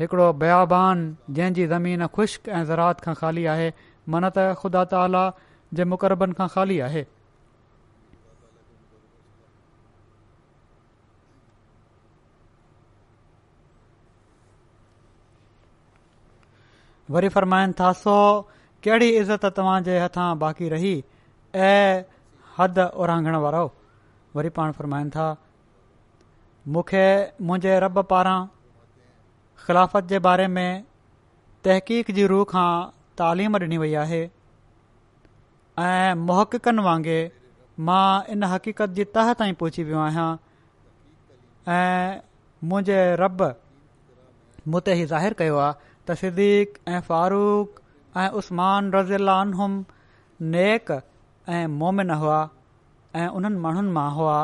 हिकड़ो बयाबान जंहिं ज़मीन ख़ुश्क ऐं ज़रात खां ख़ाली आहे मन त ख़ुदा ताला जे मुक़रबनि खां ख़ाली आहे वरी फरमाइनि था सो कहिड़ी इज़त तव्हांजे हथां बाक़ी रही ऐं हद उरांघण वारो वरी पाण फ़रमाइनि था मूंखे मुंहिंजे रब पारां ख़िलाफ़त जे बारे में तहक़ीक़ जी रूह खां तालीम ॾिनी वई आहे ऐं मुहक़नि वांगुरु मां इन हक़ीक़त जी तह ताईं पहुची वियो आहियां ऐं मुंहिंजे रॿ मूं ते ज़ाहिरु कयो आहे तशदीक ऐं फारूक ऐं उस्मान रज़ी अल नेक ऐं मोमिन हुआ ऐं उन्हनि माण्हुनि मां हुआ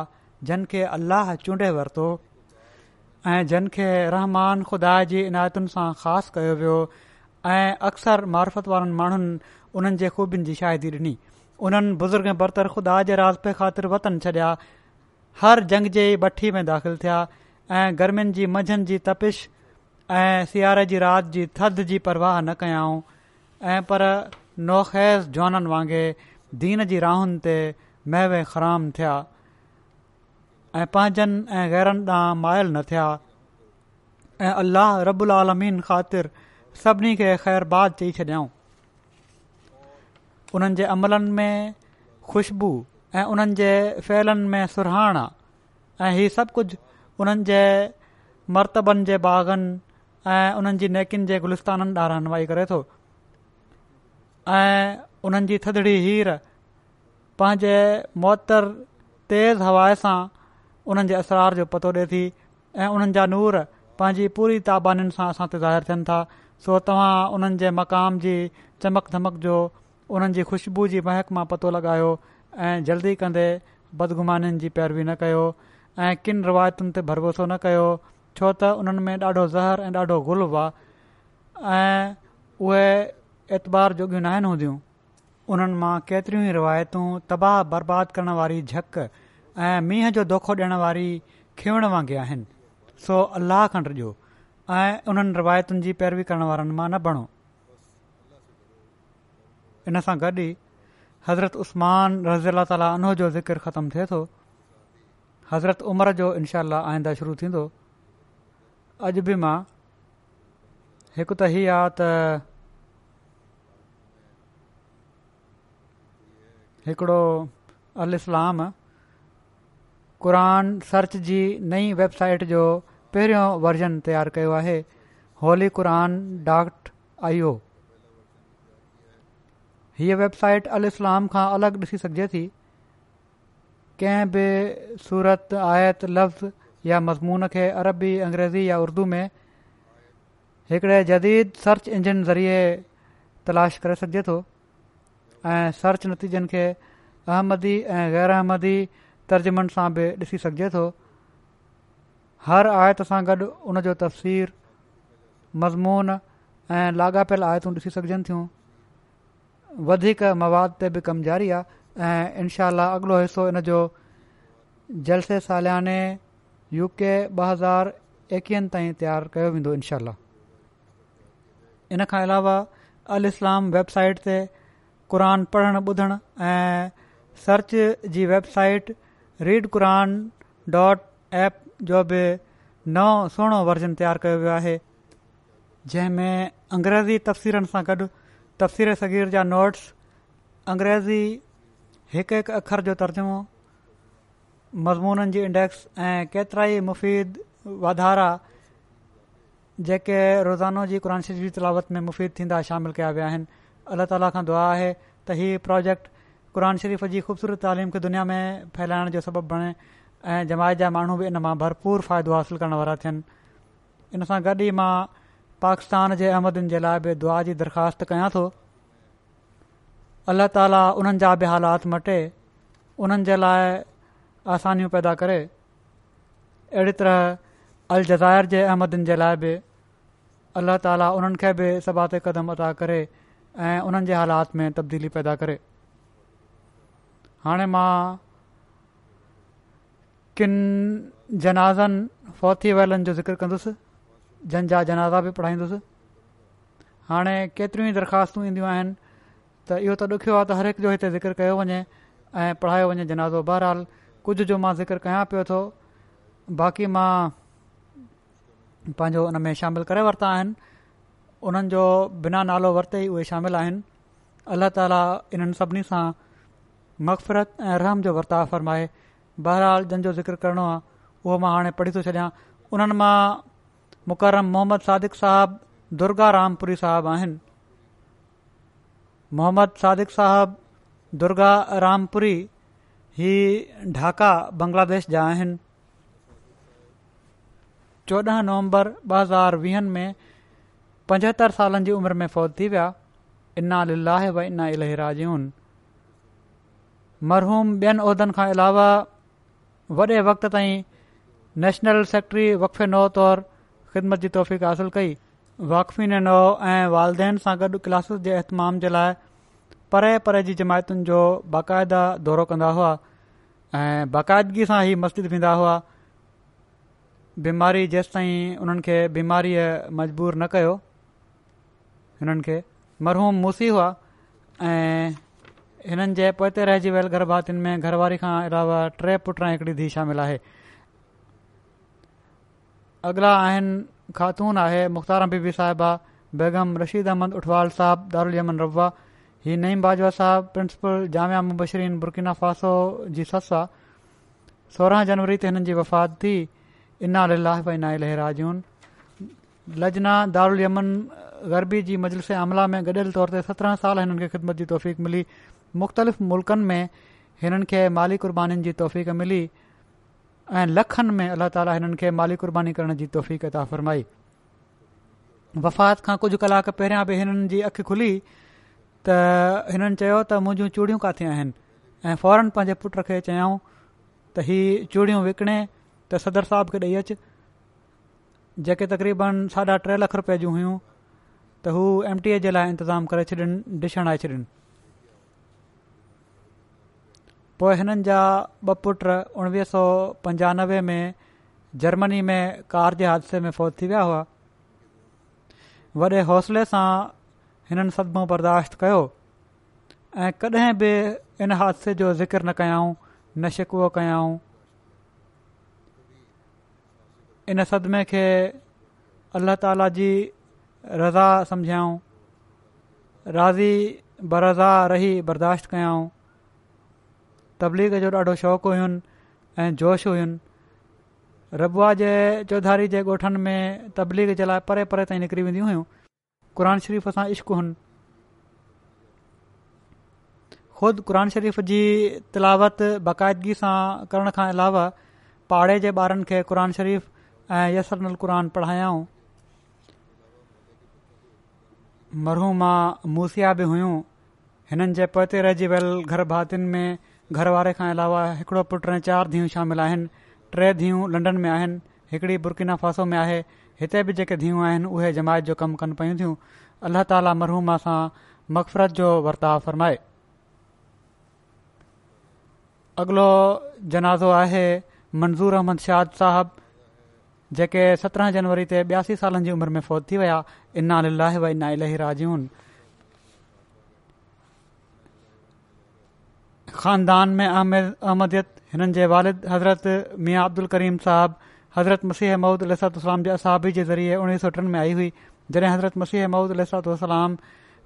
जिन खे अल्लाह चूंडे वरितो ऐं जिन खे रहमान ख़ुदा जी इनायतुनि सां ख़ासि कयो वियो ऐं अक्सर मार्फत वारनि माण्हुनि उन्हनि जे ख़ूबीनि जी शाइदी ॾिनी उन्हनि बुज़ुर्ग बर्तर ख़ुदा जे राज़े ख़ातिर वतन छॾिया हर जंग जी भठी में दाख़िल थिया ऐं गर्मियुनि जी मंझंदि जी तपिश ऐं सियारे जी राति जी थधि जी परवाह न कयऊं ऐं पर नोख़ैस जुवाननि वांगुरु दीन जी राहुनि ते महव ख़राम थिया ऐं पंहिंजनि ऐं गैरनि ॾांहुं मायल न थिया ऐं अलाह रबुलालमीन ख़ातिर सभिनी खे ख़ैर बाज़ चई छॾियऊं उन्हनि जे अमलनि में ख़ुशबू ऐं उन्हनि जे फहिलनि में सुरहाणा ऐं हीअ सभु कुझु उन्हनि जे जे बाग़नि ऐं उन्हनि जी नेकिन जे गुलिस्ताननि ॾाढा रहनुमाई करे थो ऐं उन्हनि जी थदड़ी हीर पंहिंजे मुतर तेज़ हवाए सां उन्हनि जे असरार जो पतो ॾिए थी ऐं उन्हनि जा नूर पंहिंजी पूरी ताबानीनि सां असां ते ज़ाहिरु थियनि था सो तव्हां उन्हनि जे मक़ाम जी चमक धमक जो उन्हनि जी खु़शबू जी महक मां पतो लॻायो ऐं जल्दी कंदे बदगुमानि जी पैरवी न कयो ऐं किन रिवायतुनि ते भरोसो न कयो छो त उन्हनि में ॾाढो ज़हर ऐं ॾाढो गुल हुआ ऐं उहे एतबार जुॻियूं न आहिनि हूंदियूं उन्हनि मां केतिरियूं ई रिवायतूं तबाह बर्बादु करण वारी झक ऐं मींहं जो दोखो ॾियण वारी खेवण वांगुरु आहिनि सो अलाह खंडु ॾियो ऐं उन्हनि रिवायतुनि जी पैरवी करण वारनि मां न बणो इन सां गॾु ई हज़रत उस्मान रज़ी अला ताला अनो जो ज़िकर ख़तमु थिए थो हज़रत उमिरि जो इनशा आईंदा शुरू थींदो अॼु बि मां हिकु त हीअ आहे त हिकिड़ो अल इस्लाम क़रान सर्च जी नई वेबसाइट जो पहिरियों वर्ज़न तयारु कयो आहे होली क़ुर डॉक्ट आईओ हीअ वेबसाइट अल इस्लाम खां अलॻि ॾिसी सघिजे थी कंहिं बि सूरत आयत लफ़्ज़ या मज़मून खे अरबी अंग्रेज़ी या उर्दू में हिकड़े जदीद सर्च इंजन ज़रिए तलाश करे सघिजे थो ऐं सर्च नतीजनि खे अहमदी ऐं ग़ैर अहमदी तर्जुमनि सां बि ॾिसी सघिजे थो हर आयत सां गॾु उन जो तफ़सीर मज़मून ऐं लाॻापियल आयतूं ॾिसी सघजनि थियूं वधीक मवाद ते बि कमु जारी आहे ऐं इनशा अॻिलो हिसो इन जो जलसे सालियाने यूके के ॿ हज़ार एकवीहनि ताईं तयारु कयो वेंदो इनशा इन खां अलावा अल इस्लाम वेबसाइट ते क़ुरान पढ़णु ॿुधणु ऐं सर्च जी website read Quran dot app जो बि नओ सुहिणो वर्ज़न तयारु कयो वियो आहे जंहिंमें अंग्रेज़ी तफ़सीरनि सां गॾु तफ़सीर सगीर जा नोट्स अंग्रेज़ी हिकु हिकु अखर जो तर्जुमो मज़मूननि जी इंडेक्स ऐं केतिरा ई मुफ़ीद वाधारा जेके रोज़ानो जी क़रान शरीफ़ जी तलावत में मुफ़ीद थींदा शामिल कया विया आहिनि अलाह ताला खां दुआ आहे त हीउ प्रोजेक्ट क़ुर शरीफ़ जी ख़ूबसूरत तइलीम खे दुनिया में फैलाइण जो सबबु बणे ऐं जमायत जा माण्हू बि इन मां भरपूर फ़ाइदो हासिल करण वारा थियनि इन सां गॾु ई मां पाकिस्तान जे अहमदनि जे लाइ बि दुआ जी दरख़्वास्त कयां थो अल्ला ताला उन्हनि जा बि हालात मटे उन्हनि जे लाइ आसानियूं पैदा करे अहिड़ी तरह अलजाइर जे अहमदनि जे लाइ बि अल्ला ताली उन्हनि खे बि सभाति क़दम अदा करे ऐं उन्हनि जे हालात में तब्दीली पैदा करे हाणे मां किन जनाज़नि फौती वेलनि जो ज़िकर कंदुसि जंहिंजा जनाज़ा बि पढ़ाईंदुसि हाणे केतिरियूं ई दरख़्वास्तूं ईंदियूं आहिनि त इहो त ॾुख्यो आहे त हर हिकु जो हिते ज़िक्र कयो वञे ऐं पढ़ायो वञे जनाज़ो बहरहाल कुझ जो मां ज़िकर कयां पियो थो बाक़ी मां पंहिंजो उन में शामिलु करे वरिता आहिनि उन्हनि जो बिना नालो वरिते ई उहे शामिल आहिनि अल्ला ताला इन्हनि सभिनी सां मक़फ़रत ऐं रहम जो वर्ताउ फ़र्माए बहराल जंहिंजो ज़िकर करणो आहे उहो मां हाणे पढ़ी थो छॾियां उन्हनि मां मुक़रम मोहम्मद सादिक़ साहब दुर्गा रामपुरी साहिबु आहिनि मोहम्मद सादिक़ साबु दुर्गा रामपुरी هي ઢાકા بنگલાદેશ جا آهن 14 નવેમ્બર 2020 મે 75 સાલની ઉમર મે ફોત થીયા ઇના લિલ્લાહ વ ઇના ઇલહી રાજુન مرحوم બેન ઓધન કા علاوہ વડે વખત તાઈ નેશનલ સેક્રેટરી વકફ નો طور خدمت દી તૌફીક حاصل કઈ વકફીને નો આય વાલદેન સા ગડ ક્લાસસ જે ઇhtmમ જલાય परे परे जी जमायतुनि जो बाक़ायदा दौरो कंदा हुआ ऐं बाक़ायदगी सां ई मस्जिद वेंदा हुआ बीमारी जेसि ताईं हुननि खे बीमारीअ मजबूर न कयो हिननि खे मरहूम मूसी हुआ ऐं हिननि जे पोइते रहिजी वियल गर्भातियुनि में घरवारी खां अलावा टे पुट पुटी धीउ शामिल आहे अॻिला आहिनि ख़ातून आहे मुख़्तार हबीबी साहिबा बेगम रशीद अहमद उठवाल साहब दारुल यमन रवा ही Naeem Bajwa sahab principal Jamia Mubashireen Burkina Faso जी ससु आहे सोरहं जनवरी ते हिननि जी वफ़ात थी लजना दारुल यमन गरबी जी मजलस अमला में गडि॒यल तौर ते सत्रहं साल हिननि खे ख़िदमत जी तौफ़ीक़ मिली मुख़्तलिफ़ मुल्क़नि में हिननि खे माली कुर्बानीनि जी तौफ़क़ मिली ऐं लखनि में अल्ला ताली हिननि खे माली क़ुर्बानी करण जी तौफ़ीक़त फ़रमाई वफ़ात खां कुझु कलाक पहिरियां बि हिननि जी अखि खुली त हिननि चयो त मुंहिंजूं चूड़ियूं किथे आहिनि ऐं फौरन पंहिंजे पुट खे चयऊं त हीअ चूड़ियूं विकणे त सदर साहब खे ॾेई अच जेके तक़रीबन साढा टे लख रुपए जी हुयूं त हू एम टी ए जे लाइ इंतज़ामु करे छॾिन आए छॾनि पोइ हिननि जा ॿ पुट उणिवीह सौ पंजानवे में जर्मनी में कार जे हादसे में फौज थी विया हुआ वॾे हौसले सां हिननि सदिमो बर्दाश्त कयो ऐं कॾहिं बि इन हादसे जो ज़िकर न कयाऊं नशिकुअ कयाऊं इन सदिमे खे अल्ल्ह ताला जी रज़ा सम्झियाऊं राज़ी बरज़ा रही बर्दाश्त कयाऊं तबलीग जो ॾाढो शौक़ु हुयूं ऐं जोश हुयूं रबुआ जे चौधारी जे ॻोठनि में तबलीग जे लाइ परे परे ताईं निकिरी वेंदियूं हुयूं क़ुर शरीफ़ सां इश्क खुद क़र शरीफ़ जी तिलावत बाक़ायदगी सां करण खां अलावा पाड़े जे ॿारनि खे क़ुर शरीफ़ ऐं यसनु अल पढ़ायाऊं मरहूमा मूसिया बि हुइयूं हिननि जे पोते रहिजी वियल घर भातियुनि में घर वारे खां अलावा हिकिड़ो पुटु ऐं चारि धीअऊं शामिल आहिनि टे धीअऊं लंडन में आहिनि हिकिड़ी बुरकिना फासो में आहे हिते बि जेके धीअं आहिनि उहे जमायत जो कमु कनि पियूं थियूं अल्लाह ताला मरहूम सां मक़फ़रत जो वर्ताव फ़रमाए अगिलो जनाज़ो आहे मंज़ूर अहमद शाद साहब जेके सत्रहं जनवरी ते ॿियासी सालनि जी उमर में फौत थी विया व वा इलाही राजून ख़ानदान में अहमद अहमदियत हिननि जे वालिद हज़रत मियाँ अब्दुल करीम साहिब हज़रत मसीह ममूद अलसलाम जे असाबी जे ज़रिए उणिवीह सौ टिनि में आई हुई जॾहिं हज़रत मसीह महूद अलसलाम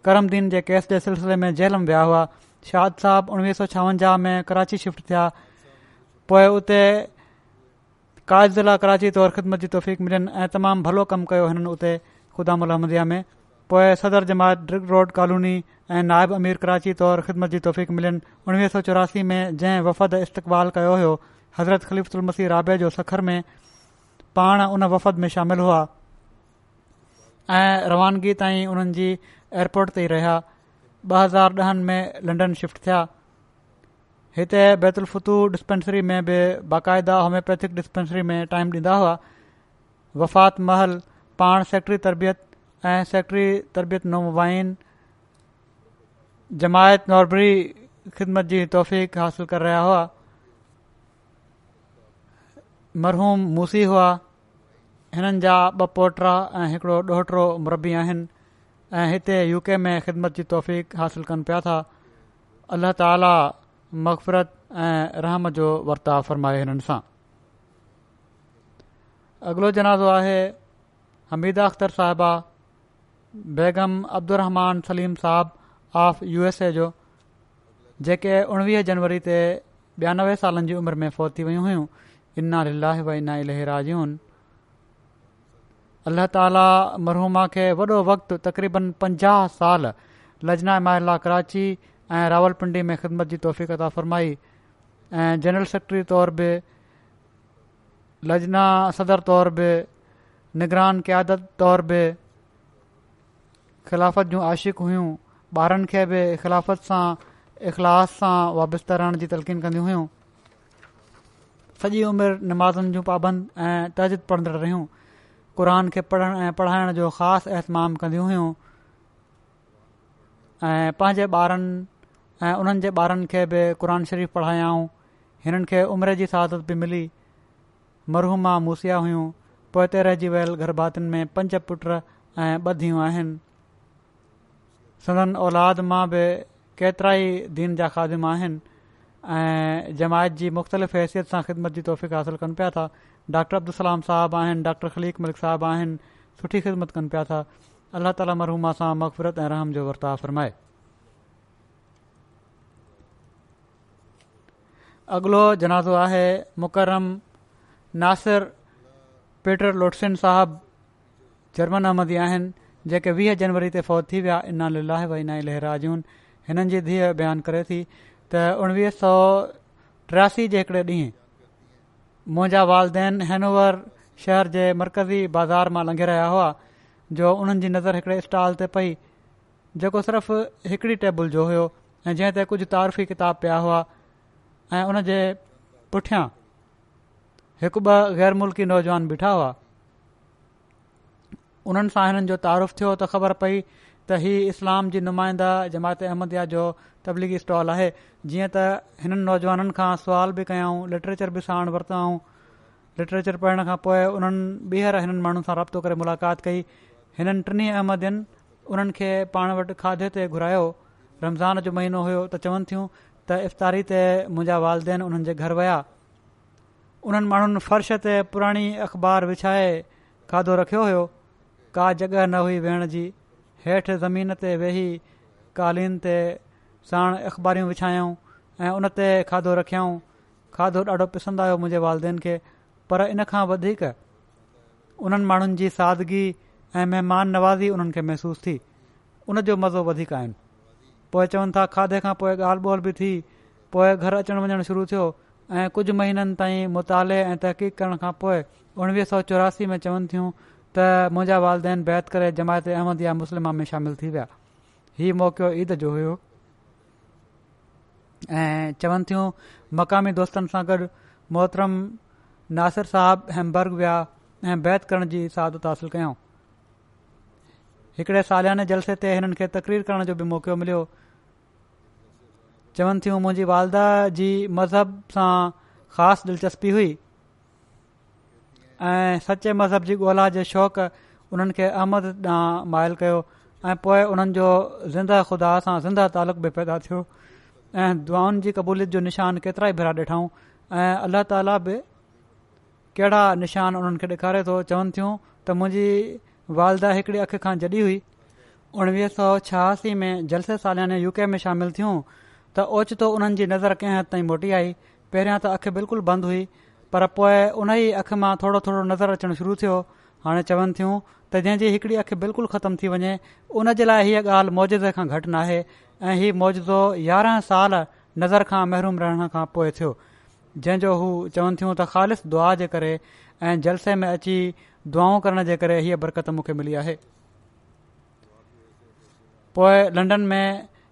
करमदीन जे केस जे सिलसिले में जेल में विया हुआ शाद साहब उणिवीह सौ छावंजाह में कराची शिफ्ट थिया पोइ उते काज ज़िला कराची तौरु ख़िदमत जी तौफ़ीक़ मिलनि ऐं तमामु भलो कमु कयो हिननि उते ख़ुदा अलिया में पोइ सदर जमायत ड्रिग रोड कॉलोनी ऐं नायब अमीर कराची तौरु ख़िदमत जी तौफ़ीक़ मिलियुनि उणिवीह सौ चौरासी में जंहिं वफ़द इस्तक़बाल कयो हुयो हज़रत ख़लिफ़ मसीह राबे जो सखर में पाण उन वफ़द में शामिल हुआ ऐं रवानगी ताईं उन्हनि जी एयरपोर्ट ताईं रहिया ॿ हज़ार ॾहनि में लंडन शिफ्ट थिया हिते बैतुल फतू डिस्पेंसरी में बि बाक़ाइदा होम्योपैथिक डिस्पेंसरी में टाइम ॾींदा हुआ वफ़ात महल पाण सेक्ट्री तरबियत ऐं सेक्ट्री तरबियत नुमाइन जमायत नॉर्बरी ख़िदमत जी तौफ़ीक़ रहिया हुआ मरहूम मूसी हुआ हिननि जा ॿ पोटा ऐं हिकिड़ो ॾोहिटरो मरबी आहिनि ऐं हिते यू के में ख़िदमत जी तौफ़ीक़ हासिल कनि पिया था अलाह ताला मगफ़रत ऐं रहम जो वर्ताव फ़र्माए हिननि सां अॻिलो जनाज़ो आहे हमीदा अख़्तर साहिबा बेगम अब्दुहमान सलीम साहबु आफ यू एस ए जो जेके उणिवीह जनवरी ते ॿियानवे सालनि जी उमिरि में फोती वयूं हुयूं इना व इना अल्ला ताला मरहूमा खे वॾो वक़्तु तक़रीबन पंजाह साल लजना इमाहला कराची ऐं रावलपिंडी में ख़िदमत जी फ़रमाई ऐं जनरल सेक्रेटरी तौर बि लजना सदर तौर बि निगरान क़यादत तौर बि ख़िलाफ़त जूं आशिक़ हुयूं ॿारनि खे बि ख़िलाफ़त सां इख़लास सां वाबस्ता रहण जी तलक़ीन कंदियूं हुइयूं सॼी उमिरि नमाज़नि जूं पाबंद ऐं तजिद पढ़ंदड़ रहियूं कुरान खे पढ़ण ऐं पढ़ाइण जो ख़ासि अहतमाम कंदियूं हुयूं ऐं पंहिंजे ॿारनि ऐं उन्हनि जे ॿारनि खे बि क़ुर शरीफ़ पढ़ायाऊं हिननि खे उमिरि जी सहादत बि मिली मरहूमा मूसिया हुयूं पोइ ते रहिजी वियल में पंज पुट ऐं ॿ धीअ आहिनि सदन औलाद मां बि केतिरा ई दीन जा ख़ादिम आहिनि ऐं जमायत जी मुख़्तलिफ़ हैसियत सां ख़िदमत जी हासिल कनि पिया था डॉक्टर عبدالسلام صاحب आहिनि ڈاکٹر ख़लीक़ मलिक صاحب आहिनि सुठी ख़िदमत कनि पिया था अलाह तालि मरूमा सां मक़फ़रत ऐं रहम जो वर्ताव फरमाए अॻिलो जनाज़ो आहे मुकरम नासिर पेटर लोटसिन साहब जर्मन अहमदी आहिनि जेके वीह जनवरी ते फ़ौज थी विया इना लाहे इना लहराजन हिननि जी धीअ बयानु करे थी त उणिवीह सौ टियासी जे ॾींहुं मुंहिंजा वालदेन हैनोवर शहर जे मर्कज़ी बाज़ार मां लंघे रहिया हुआ जो हुननि जी नज़र हिकिड़े स्टॉल ते पई जेको सिर्फ़ हिकिड़ी टेबल जो हुयो ऐं जंहिं ते कुझ तारीफ़ी किताब पिया हुआ ऐं उन जे पुठियां हिकु ॿ गैर मुल्की नौजवान बीठा हुआ उन्हनि सां हिननि जो तारीफ़ु थियो त ख़बर पई त हीअ इस्लाम जी नुमाइंदा जमायत अहमद जो तबलीगी स्टॉल आहे जीअं त हिननि नौजवाननि खां सुवाल बि कयाऊं लिटरेचर बि साण वरितो लिटरेचर पढ़ण खां पोइ उन्हनि ॿीहर हिननि माण्हुनि सां राब्तो करे मुलाक़ात कई हिननि टिनी अहमदियुनि उन्हनि खे पाण वटि खाधे ते घुरायो रमज़ान जो महीनो हुयो त चवनि थियूं त इफ़्तारी ते मुंहिंजा वालदेन उन्हनि जे घर विया उन्हनि माण्हुनि फर्श ते पुराणी अख़बार विछाए खाधो रखियो हुयो का जॻहि न हुई वेहण जी हेठि ज़मीन ते वेही कालीन ते साण अख़बारियूं विछायूं ऐं उन ते खाधो रखियाऊं खाधो ॾाढो पसंदि आयो मुंहिंजे वालदेन खे पर इन खां वधीक उन्हनि माण्हुनि जी सादगी ऐं महिमान नवाज़ी उन्हनि खे महसूसु थी उन जो मज़ो वधीक आहिनि पोइ चवनि था खाधे खां पोइ ॻाल्हि ॿोल बि थी पोइ घर अचणु वञणु शुरू थियो ऐं कुझु महीननि ताईं मुताले ऐं तहक़ीक़ करण खां पोइ उणिवीह सौ चौरासी में चवनि थियूं त मुंहिंजा वालदेन बैत करे जमायत अहमद या मुस्लिमाम में शामिल थी विया हीउ मौको ईद जो हुयो ऐं चवनि थियूं मक़ामी दोस्तनि सां गॾु मोहतरम नासिर साहिब हेम्बर्ग विया ऐं बैत करण जी सहादत हासिल कयऊं हिकिड़े सालियाने जलसे ते हिननि खे तकरीर करण जो बि मौको मिलियो चवनि थियूं मुंहिंजी वालदा जी मज़हब सां ख़ासि दिलचस्पी हुई ऐं सचे मज़हब जी ॻोल्हा जो शौक़ु उन्हनि खे अहमद ॾांहुं माइल कयो ऐं पोइ हुननि जो ज़िंदह खुदा सां ज़िंदह तालुक़ बि पैदा थियो ऐं दुआनि जी क़बूलियत जो निशान केतिरा ई भेरा ॾिठऊं ऐं अल्ला ताला बि कहिड़ा निशान उन्हनि खे ॾेखारे थो चवनि थियूं त मुंहिंजी वालदा हिकड़ी अखि खां जॾहिं हुई उणिवीह सौ छहासी में जलसे सालियाने यू के में शामिल थियूं त ओचितो उन्हनि नज़र कंहिं हद ताईं मोटी आई पहिरियां त अखि बिल्कुलु बंदि हुई पर पोइ उन ई अख मां थोरो थोरो नज़र अचणु शुरू थियो हाणे चवनि थियूं त जंहिंजी हिकड़ी अखि बिल्कुलु ख़तम थी वञे उन जे लाइ हीअ ॻाल्हि मौजज़े खां घटि न आहे ऐं हीउ मौजो यारहं साल नज़र खां महरूम रहण खां पोइ थियो जंहिंजो हू चवनि थियूं त ख़ालिस दुआ जे करे ऐं जलसे में अची दुआऊं करण जे करे हीअ बरकत मूंखे मिली आहे पोइ लंडन में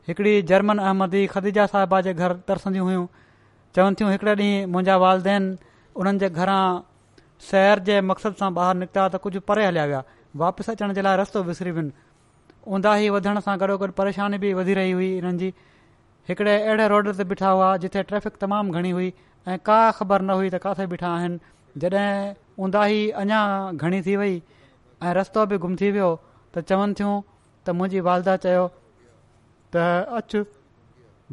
हिकड़ी जर्मन अहमदी ख़दीजा साहिबा जे घर तरसंदियूं हुयूं चवनि थियूं हिकड़े ॾींहुं मुंहिंजा वालदेन उन्हनि जे घरां शहर जे मक़सदु सां ॿाहिरि निकिता त कुझु परे हलिया विया वापसि अचण जे लाइ रस्तो विसरी वियो ऊंदाही वधण सां गॾोगॾु परेशानी बि वधी रही हुई हिननि जी हिकिड़े अहिड़े रोड ते बीठा हुआ जिथे ट्रैफ़िक तमामु घणी हुई ऐं का ख़बर न हुई त किथे ॿीठा आहिनि जॾहिं ऊंदाही अञा घणी थी वई ऐं रस्तो बि गुम थी वियो त चवनि थियूं त मुंहिंजी वालदा चयो त अचु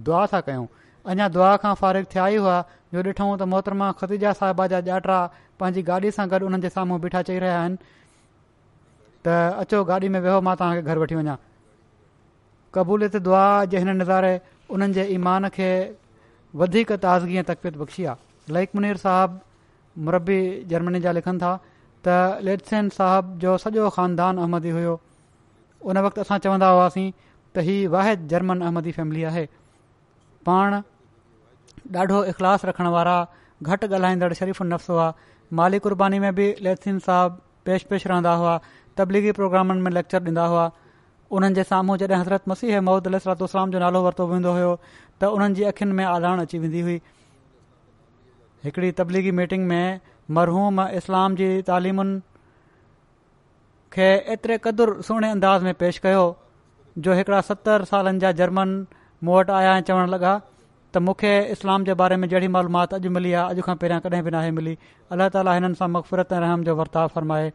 दुआ था कयूं अञा दुआ खां फ़ारिग़ थिया ई हुआ जो ॾिठो त मोहतरमा खतदीजा साहिबा जा ॾाटा पंहिंजी गाॾी सां गॾु उन्हनि जे साम्हूं बीठा चई रहिया आहिनि त अचो गाॾी में वेहो मां तव्हांखे घरु वठी वञा क़बूलियत दुआ जे हिन नज़ारे उन्हनि जे ईमान खे वधीक ताज़गी ऐं तकवीत बख़्शी आहे लाइक मुनीर साहिबु मुरबी जर्मनी जा लिखनि था त लेटसेन साहिब जो सॼो ख़ानदान अहमदी हुयो उन वक़्तु असां चवंदा हुआसीं त ही वाहिद जर्मन अहमदी फैमिली आहे पाण ॾाढो इख़लास रखण वारा घटि ॻाल्हाईंदड़ु शरीफ़ु नफ़्स हुआ माली कुर्बानी में बि लेथिन साहब पेश पेश रहंदा हुआ तबलीगी प्रोग्रामनि में लेक्चर ॾींदा हुआ उन्हनि जे साम्हूं जॾहिं हसरत मसीह मोहद अलसरत जो नालो वरितो वेंदो हो त उन्हनि जी अखियुनि में आदाण अची वेंदी हुई हिकिड़ी तबलीगी मीटिंग में मरहूम इस्लाम जी तालिमुनि खे एतिरे क़दुरु सुहिणे अंदाज़ में पेश कयो जो हिकिड़ा सतरि सालनि जा जर्मन मूं वटि आया ऐं चवणु लॻा त मूंखे इस्लाम जे बारे में जहिड़ी मालूमात अॼु मिली आहे अॼु खां पहिरियां कॾहिं बि नाहे मिली अल्लाह ताला हिननि सां मक़फ़ूत ऐं रहम जो वर्ताव फरमाए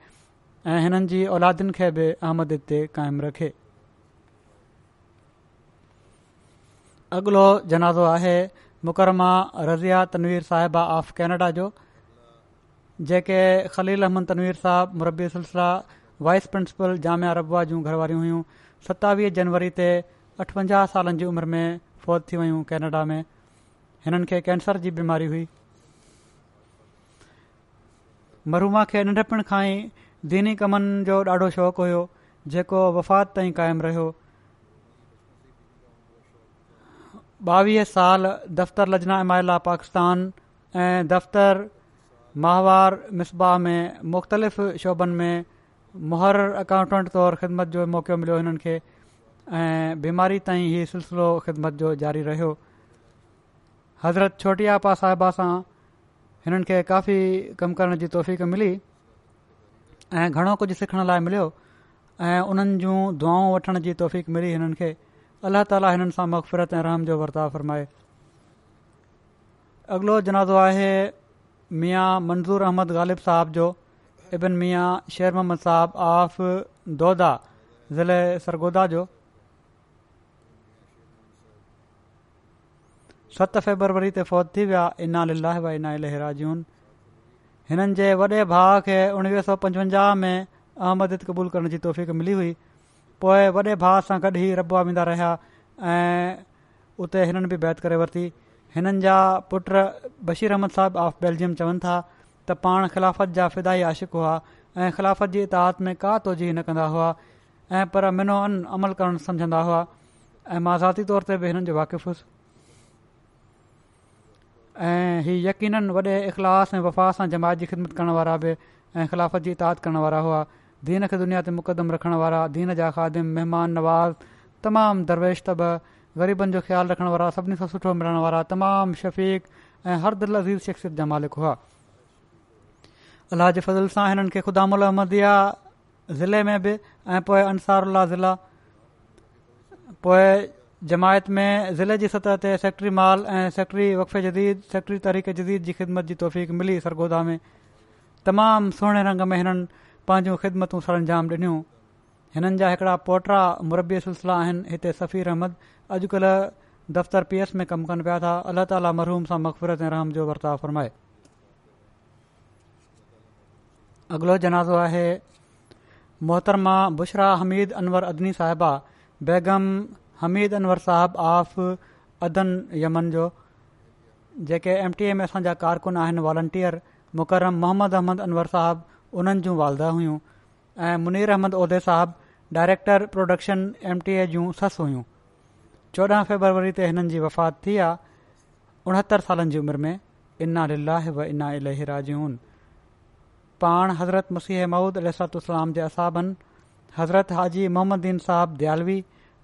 ऐं हिननि जी औलादियुनि खे बि अहमद ते क़ाइमु रखे अॻिलो जनाज़ो आहे मुकरमा रज़िया तनवीर साहिबा ऑफ कैनेडा जो जेके ख़लील अहमद तनवीर साहब मुरबी सिलसिला वाइस प्रिंसिपल जामिया रबुआ जूं घर वारियूं हुयूं सतावीह जनवरी ते अठवंजाह सालनि जी उमिरि में फोत थी वयूं कैनेडा में हिननि खे कैंसर जी बीमारी हुई मरूमा खे नंढपण खां ई दीनी कमनि जो ॾाढो शौक़ु हुयो जेको वफ़ात ताईं क़ाइमु रहियो ॿावीह साल दफ़्तर लजना इमायला पाकिस्तान ऐं दफ़्तरु माहवार मिसबाह में मुख़्तलिफ़ शोभनि में मुहर अकाउंटेंट तौर ख़िदमत जो मौको मिलियो हिननि بیماری बीमारी ताईं हीउ सिलसिलो ख़िदमत जो जारी रहियो हज़रत छोटी आपा साहिबा सां हिननि खे काफ़ी कम करण जी तौफ़ मिली ऐं घणो कुझु सिखण लाइ मिलियो ऐं उन्हनि जूं दुआऊं वठण जी तौफ़ीक़ मिली हिननि खे अल्लाह ताली हिननि सां मक़फ़िरत ऐं रहम जो वर्ताव फ़रमाए अॻिलो जनाज़ो आहे मिया मंज़ूर अहमद ग़ालिब साहब जो इबन मिया शेर मोहम्मद साहबु आफ़ दौदा ज़िले सरगोदा जो सत फेबरवरी ते फौत थी विया इना लाह व इना लहराजून हिननि जे वॾे भाउ खे उणिवीह सौ पंजवंजाह में अहमद क़बूल करण जी तौफ़ मिली हुई पोइ वॾे भाउ सां गॾु ई रबा वेंदा रहिया ऐं उते हिननि बि बैत करे वरिती हिननि जा पुट बशीर अहमद साहब ऑफ बेल्जियम चवनि था त पाण ख़िलाफ़त जा फिदाई आशिक हुआ ऐं ख़िलाफ़त जी ताद में का तोजी न कंदा हुआ ऐं पर मिनो अन अमल करणु सम्झंदा हुआ ऐं मां ज़ाती तौर ते बि हिननि जो वाक़ुफ़ु ऐं हीअ यकीन वॾे इख़लास ऐं वफ़ा सां जमायत जी ख़िदमत करण वारा बि ऐं ख़िलाफ़त जी इताद करण वारा हुआ दीन खे दुनिया ते मुक़दम रखण वारा दीन जा ख़ादिम महिमान नवाज़ तमामु दरवेश तब ग़रीबनि जो ख़्यालु रखण वारा सभिनी खां सुठो मिलण वारा तमामु शफ़ीक़ ऐं हर अज़ीज़ शख़्सियत जा मालिक हुआ अलाह जे फज़ल सां हिननि खे ख़ुदा अहमदीआ ज़िले में बि ऐं पोए अंसारुल्ला ज़िला पोए जमायत में ज़िले जी सतह ते सेक्ट्री माल ऐं सेक्ट्री वक़फ़े जदीद सेक्ट्री तरीक़े जदीद जी ख़िदमत जी तौफ़ मिली सरगोदा में तमामु सुहिणे रंग में हिननि पंहिंजूं ख़िदमतूं सरंजाम डि॒नूं हिननि जा हिकड़ा पोटरा मुरबी सिलसिला आहिनि हिते सफ़ीर अहमद अॼुकल्ह दफ़्तर पी एस में कमु कनि पिया था अलाह ताला मरहूम सां मक़फ़रत ऐं रहम जो वर्ताव फ़रमाए अॻिलो जनाज़ो आहे मोहतरमा बुशरा हमीद अनवर अदनी साहिबा बैगम हमीद अनवर साहब आफ़ अदन यमन जो जेके एम टी ए में असांजा कारकुन आहिनि वॉल्टियर मुक़रम मोहम्मद अहमद अनवर साहिबु उन्हनि जूं वालदा हुयूं ऐं मुनीर अहमद उहिदे साहिबु director production M T A जूं ससु हुयूं चोॾहं फेबरवरी ते हिननि जी वफ़ात थी आहे उणहतरि सालनि जी उमिरि में इना लिला व इना अला जूं पाण हज़रत मुसीह माउद अलसलाम जे असाबनि हज़रत हाजी मोहम्मद दीन साहिबु दयालवी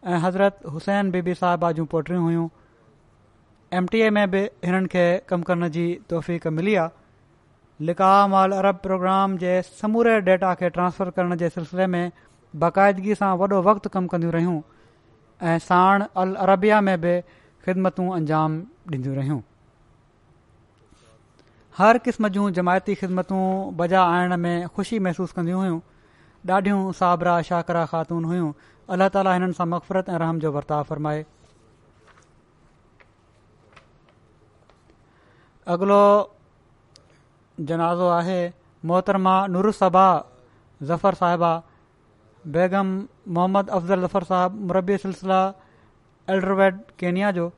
ऐं हज़रत हुसैन बीबी बी साहिबा जूं पोटरियूं हुइयूं एम टी ए में बि हिननि खे कमु करण जी तौफ़ मिली आहे लिका माल अरब प्रोग्राम जे समूरे डेटा खे ट्रांसफर करण जे सिलसिले में बाक़ाइदगी सां वॾो वक़्तु कमु कंदियूं रहियूं ऐं साण अल अरबिया में बि ख़िदमतूं अंजाम ॾींदियूं रहियूं हर क़िस्म जूं जमायती ख़िदमतूं बजा आणण में खु़शी महसूसु कंदियूं हुइयूं ॾाढियूं साबरा शाकराह ख़ातून हुइयूं अल्ला ताला हिननि सां मक़फ़रत ऐं रहम जो वर्ताव फ़रमाए अॻिलो जनाज़ो आहे मोहतरमा नूर सबा ज़फर साहिबा बेगम मोहम्मद अफ़ज़ल ज़फर साहिबु मुरबी सिलसिला एल्ड्रवेड केनिया जो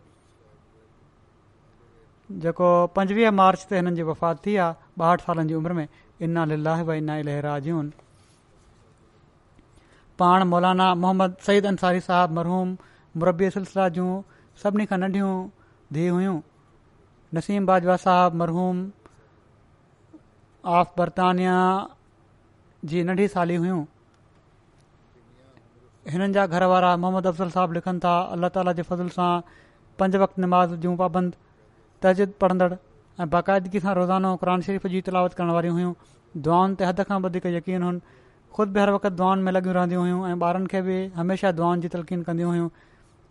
जेको पंजवीह मार्च ते हिननि जी वफ़ात थी आहे ॿाहठि सालनि जी उमिरि में इन्ना व इना इलराजून पाण मौलाना मोहम्मद सईद अंसारी साहब मरहूम मुरबी सिलसिला जूं सभिनी खां नंढियूं धीअ हुयूं नसीम बाजवा साहब मरहूम ऑफ बर्तानिया जी नंढी साली हुइयूं हिननि जा घर वारा मोहम्मद अफ़ज़ल साहब लिखनि था अल्लाह ताला जे फज़ल सां पंज वक़्त नमाज़ जूं पाबंद तहजिद पढ़ंदड़ ऐं बाक़ाइदगीअ सां रोज़ानो क़रान शरीफ़ जी तलावत करण वारियूं हुयूं दुआनि ते हद खां वधीक यकीन हुनि خود बि हर वक़्तु दुआनि में लगियूं रहंदियूं हुयूं ऐं ॿारनि खे बि हमेशह दुआनि जी तलक़ीन कंदियूं हुयूं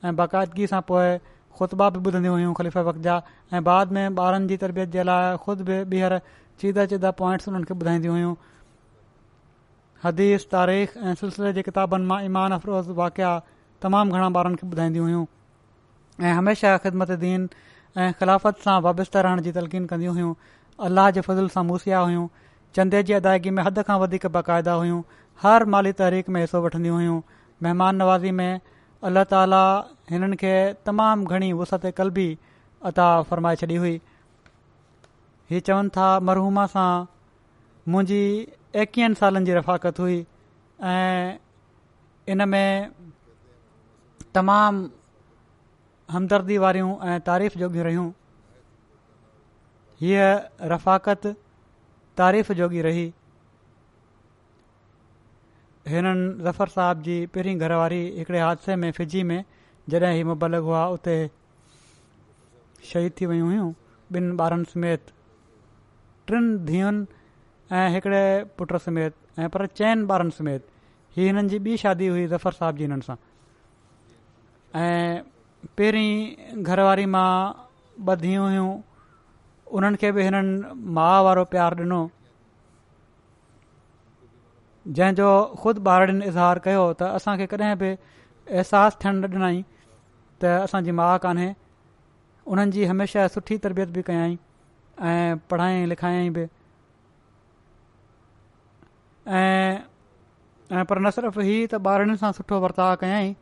ऐं बाक़ाइदगी सां पोए ख़ुतबा बि ॿुधंदी हुयूं खलीफ़े वक़्त जा بعد बाद में ॿारनि जी तरबियत जे लाइ खुद बि ॿीहर जिदा जुदा पॉइंटस हुननि खे ॿुधाईंदियूं हदीस तारीख़ ऐं सिलसिले जे किताबनि मां ईमान अफ़रोज़ वाक़िया तमामु घणा ॿारनि खे ॿुधाईंदी हुयूं ऐं ख़िदमत दीन ऐं ख़िलाफ़त सां वाब्ता रहण जी तलक़ीन अल्लाह चंदे जी अदाइगी में हद खां वधीक बाक़ाइदा हुयूं हर माली तहरीक में हिसो वठंदियूं हुयूं महिमान नवाज़ी में अलाह ताला हिननि खे तमामु घणी वसत कलबी अता फ़रमाए छॾी हुई हीअ चवनि था मरहूमा सां मुंहिंजी एकवीहनि सालनि जी रफ़ाकत हुई ऐं हिन में तमामु हमदर्दी वारियूं ऐं तारीफ़ जो रहियूं हीअ रफ़ाकत तारीफ़ जोगी रही हिननि ज़फर साहब जी पहिरीं घरवारी हिकिड़े हादसे में फिजी में जॾहिं ही मुबलक हुआ उते शहीद थी वयूं हुयूं ॿिनि ॿारनि समेत टिनि धीअनि ऐं हिकिड़े पुट समेत ऐं पर चैन ॿारनि समेत हीअ हिननि जी ॿी शादी हुई ज़फर साहब जी हिननि सां ऐं पहिरीं घरवारी मां ॿ धीअ हुयूं उन्हनि खे बि हिननि माउ वारो प्यारु ॾिनो जंहिंजो ख़ुदि ॿारनि इज़हार कयो त असांखे कॾहिं बि अहसासु थियण न ॾिनई त असांजी माउ कान्हे उन्हनि जी हमेशह सुठी तरबियत बि कयाई ऐं पढ़ाई लिखायईं बि ऐं पर न सिर्फ़ु ही त ॿारनि सां सुठो वर्ताव कयाई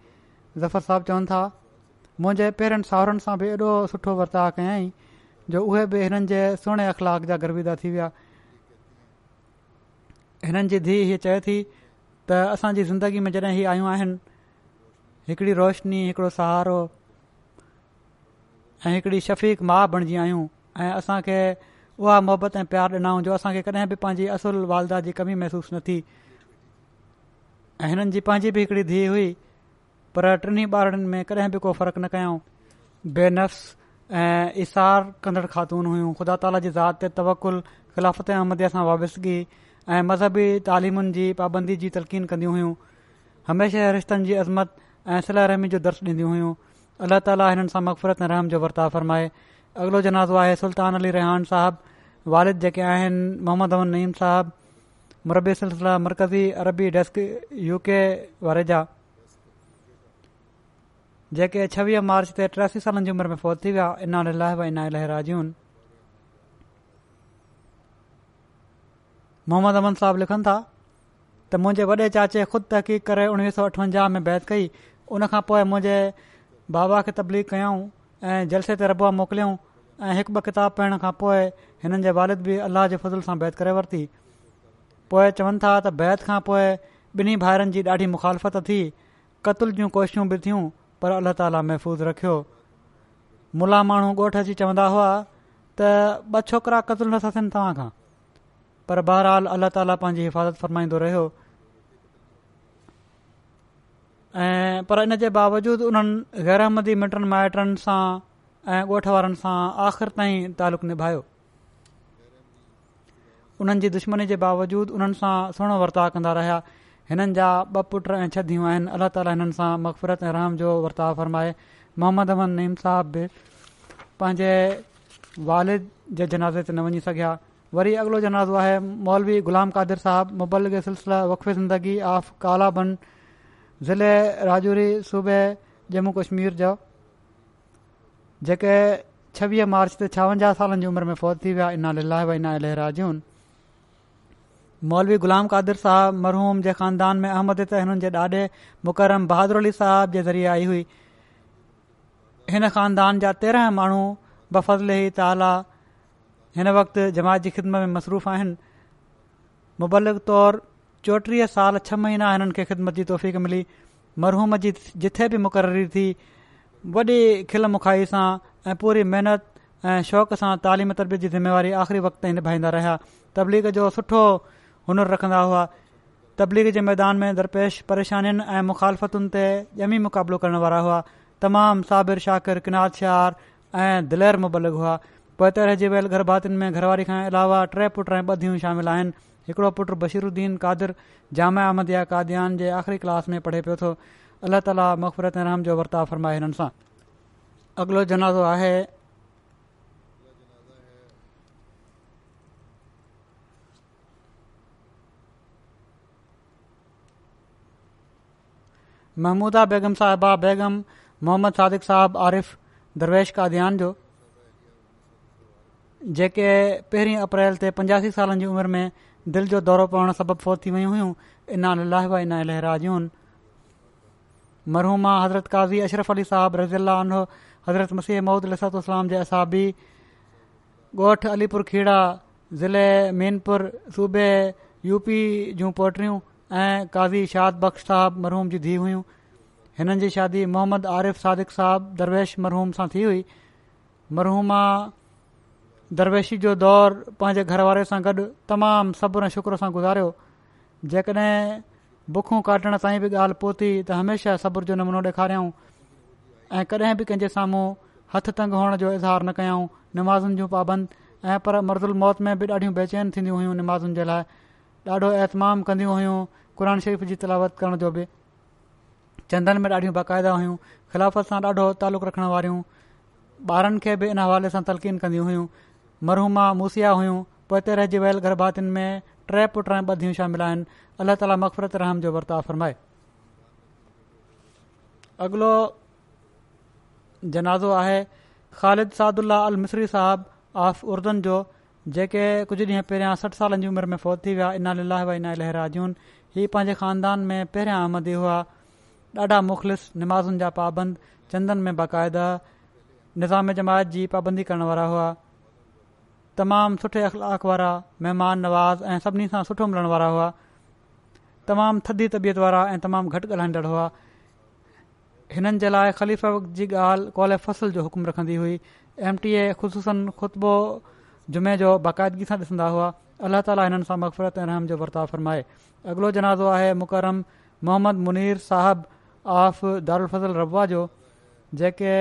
ज़फ़र साहब चवनि था मुंहिंजे पेरनि साहुरनि सां बि ऐॾो सुठो वर्ताव कयाई जो उहे बि हिननि जे सुहिणे अख़लाक जा गर्विदा थी विया हिननि जी धीउ हीअ चए थी त असांजी ज़िंदगी में जॾहिं हीअ आयूं आहिनि हिकड़ी रोशनी हिकिड़ो सहारो ऐं हिकड़ी शफ़ीक माउ बणिजी आहियूं ऐं असांखे उहा मोहबत ऐं प्यारु ॾिनऊं जो असांखे कॾहिं बि पंहिंजी असुल वालदा जी कमी महसूसु न थी ऐं हिननि जी पंहिंजी बि हिकड़ी धीउ हुई पर टिनी ॿारनि में कॾहिं बि को फ़र्क़ु न कयऊं बेनफ़्स ऐं इशार कंदड़ ख़ातून हुयूं ख़ुदा ताला जी ज़ात ते तवकुलु ख़िलाफ़त अहमदीअ सां वाबसिगी ऐं मज़हबी तालीमुनि जी पाबंदी जी तलक़ीन कंदियूं हुयूं हमेशह रिश्तनि जी अज़मत ऐं रहमी जो दर्शु ॾींदियूं हुयूं अल्ला ताली हिननि सां मक़फ़रत ऐं रहम जो वरिता फ़रमाए अॻिलो जनाज़ो आहे सुल्तान अली रिहान साहब वारिद जेके आहिनि मोहम्मद अमन नईम साहब मुरबी सिलसिला मरकज़ी अरबी डेस्क यू के वारे जा जेके छवीह मार्च ते टियासी सालनि जी उमिरि में फ़ौत थी विया इनामिल लहवाना लहराजन मोहम्मद अमन साहब लिखनि था त मुंहिंजे वॾे चाचे ख़ुदि तहक़ीक़ करे उणिवीह सौ अठवंजाह में बैत कई उन खां पोइ मुंहिंजे बाबा खे तबलीग कयऊं ऐं जलसे ते रबो मोकिलियऊं ऐं हिकु ॿ किताब पढ़ण खां पोइ हिननि जे वालिद बि अलाह जे फज़ुल सां बैत करे वरिती पोइ चवनि था त बैत खां पोइ ॿिन्ही भाइरनि जी ॾाढी मुखालफ़त थी कतल जूं कोशिशूं बि थियूं पर अलाह ताला महफ़ूज़ रखियो मुला माण्हू ॻोठु अची चवंदा हुआ त ॿ छोकिरा क़तल नथा थियनि तव्हां खां पर बहरहाल अलाह ताला पंहिंजी हिफ़ाज़त फ़र्माईंदो रहियो ऐं पर इन जे बावजूदि उन्हनि गैरहमदी मिटनि माइटनि सां ऐं ॻोठ वारनि सां आख़िरि ताईं तालुक़ु निभायो उन्हनि जी दुश्मनी जे बावजूदि उन्हनि सां सुहिणो वर्ताव कंदा रहिया हिननि जा ॿ पुट ऐं छदियूं आहिनि अलाह ताली हिननि सां मक़फ़रत ऐं राम जो वर्ताव फरमाए मोहम्मद अमद नीम साहब बि पंहिंजे वारिद जे जनाज़े ते न वञी सघिया वरी अॻिलो जनाज़ो आहे मौलवी गुलाम कादिर साहब मुबलिक सिलसिला वकफी ज़िंदगी आफ कालाबन ज़िले राजौरी सूबे जम्मू कश्मीर जो जेके छवीह मार्च ते छावंजाह सालनि जी उमिरि में फौज थी विया इना मौलवी ग़ुलाम क़ादिर साहब मरहूम जे ख़ानदान में अहमद त हिननि जे ॾाॾे मुक़रम बहादुर अली साहब जे ज़रिए आई हुई हिन ख़ानदान जा तेरहं माण्हू बफ़दलही ताला हिन वक़्ति जमायत जी ख़िदमत में मसरूफ़ आहिनि मुबलक तौरु चोटीह साल छह महीना हिननि खे ख़िदमत जी तौफ़क़ मिली मरहूम जी जिथे बि मुक़ररी थी वॾी खिल मुखाई सां ऐं पूरी महिनत ऐं शौक़ सां तइलीम तरबियत जी ज़िम्मेवारी आख़िरी वक़्त ताईं निभाईंदा रहिया तबलीग जो सुठो हुनुरु रखंदा हुआ तबलीग जे मैदान में दरपेश परेशानियुनि ऐं मुखालफ़तुनि ते ॼमी मुक़ाबिलो करण वारा हुआ तमामु साबिर शाकिर किन शहार ऐं दिलैर मुबलक हुआ पोइते रहिजी वियल गरबातियुनि में घरवारी खां अलावा टे पुट ऐं ॿधियूं शामिल आहिनि हिकिड़ो पुटु बशीरुद्दीन कादिर जामया अहमद काद्यान जे आख़िरी क्लास में पढ़े पियो थो अलाह ताला मखफ़रत राम जो वर्ताव फ़र्माए हिननि सां अॻिलो जनाज़ो आहे महमूदा बैगम साहिबा बेगम मोहम्मद सादिक़ साहबु आरिफ़ दरवेश काद्यान जो जेके पहिरीं अप्रैल ते पंजासी साल जी उमिरि में दिलि जो दौरो पवणु सबबु फोल थी वयूं हुयूं इनामिलाहवा इना लहराजियूं आहिनि मरहूमा हज़रत काज़ी अशरफ अली साहिब रज़ील्लानह हज़रत मसीह महूदल इलाताम जे असाबी ॻोठ अलीपुर खेड़ा ज़िले मेनपुर सूबे यू जूं पोटियूं ऐं काज़ी शाद बख़्श साहब मरहूम जी धीउ हुयूं हिननि जी शादी मोहम्मद आरिफ़ सादिक साहब दरवेश मरहूम सां थी हुई मरहूमा दरवेशी जो दौर पंहिंजे घर वारे सां गॾु तमामु सब्र ऐं शुक्र सां गुज़ारियो जेकॾहिं बुखूं काटण ताईं बि ॻाल्हि पहुती त हमेशह सब्र जो नमूनो ॾेखारियऊं ऐं कॾहिं बि कंहिंजे साम्हूं हथु तंग हुअण जो इज़हार न कयऊं नमाज़ुनि जूं पाबंद ऐं पर मर्दुल मौत में बि ॾाढियूं बेचैन थींदियूं हुयूं नमाज़ुनि जे लाइ ॾाढो एहतमाम कंदियूं हुयूं क़ुर शरीफ़ जी तिलावत करण जो बि चंदन में ॾाढियूं बाक़ाइदा हुयूं खिलाफ़त सां ॾाढो तालुक़ु रखण वारियूं ॿारनि खे बि इन हवाले सां तलकीन कंदियूं हुयूं मरहूमा मूसिया हुयूं पोते रहिजी वियल गर्भातियुनि में टे ट्रैपु ट्रैप ॿधियूं शामिल आहिनि अलाह ताला मक़फ़रत रहम जो वर्ता फ़रमाए अॻिलो जनाज़ो आहे ख़ालिद सादुल्ला अल साहब ऑफ उर्दन जो जेके कुझु ॾींहं पहिरियां सठ सालनि जी उमिरि में फौत थी विया इनली लाही वाईना लहराजून ही पांजे ख़ानदान में पहिरियां आमदी हुआ ॾाढा मुख़लिस नमाज़ुनि जा पाबंद चंदन में बाक़ायदा निज़ाम जमायत जी पाबंदी करण वारा हुआ तमामु सुठे अख़लाक वारा महिमान नवाज़ ऐं सभिनी खां सुठो मिलण वारा हुआ तमामु थदी तबियत वारा ऐं तमामु घटि ॻाल्हाईंदड़ हुआ हिननि जे लाइ ख़लीफ़ जी ॻाल्हि कौल फसल जो हुकुम रखंदी हुई एम टी ए ख़ुशूसा खुतबो जुमे जो बाक़ायदगी सां ॾिसंदा हुआ अलाह ताली हिननि सां मक़फ़रत ऐं रहम जो वर्ताव फरमाए अॻिलो जनाज़ो आहे मुकरम मोहम्मद मुनीर साहिब ऑफ दारफज़ रब्वा जो जेके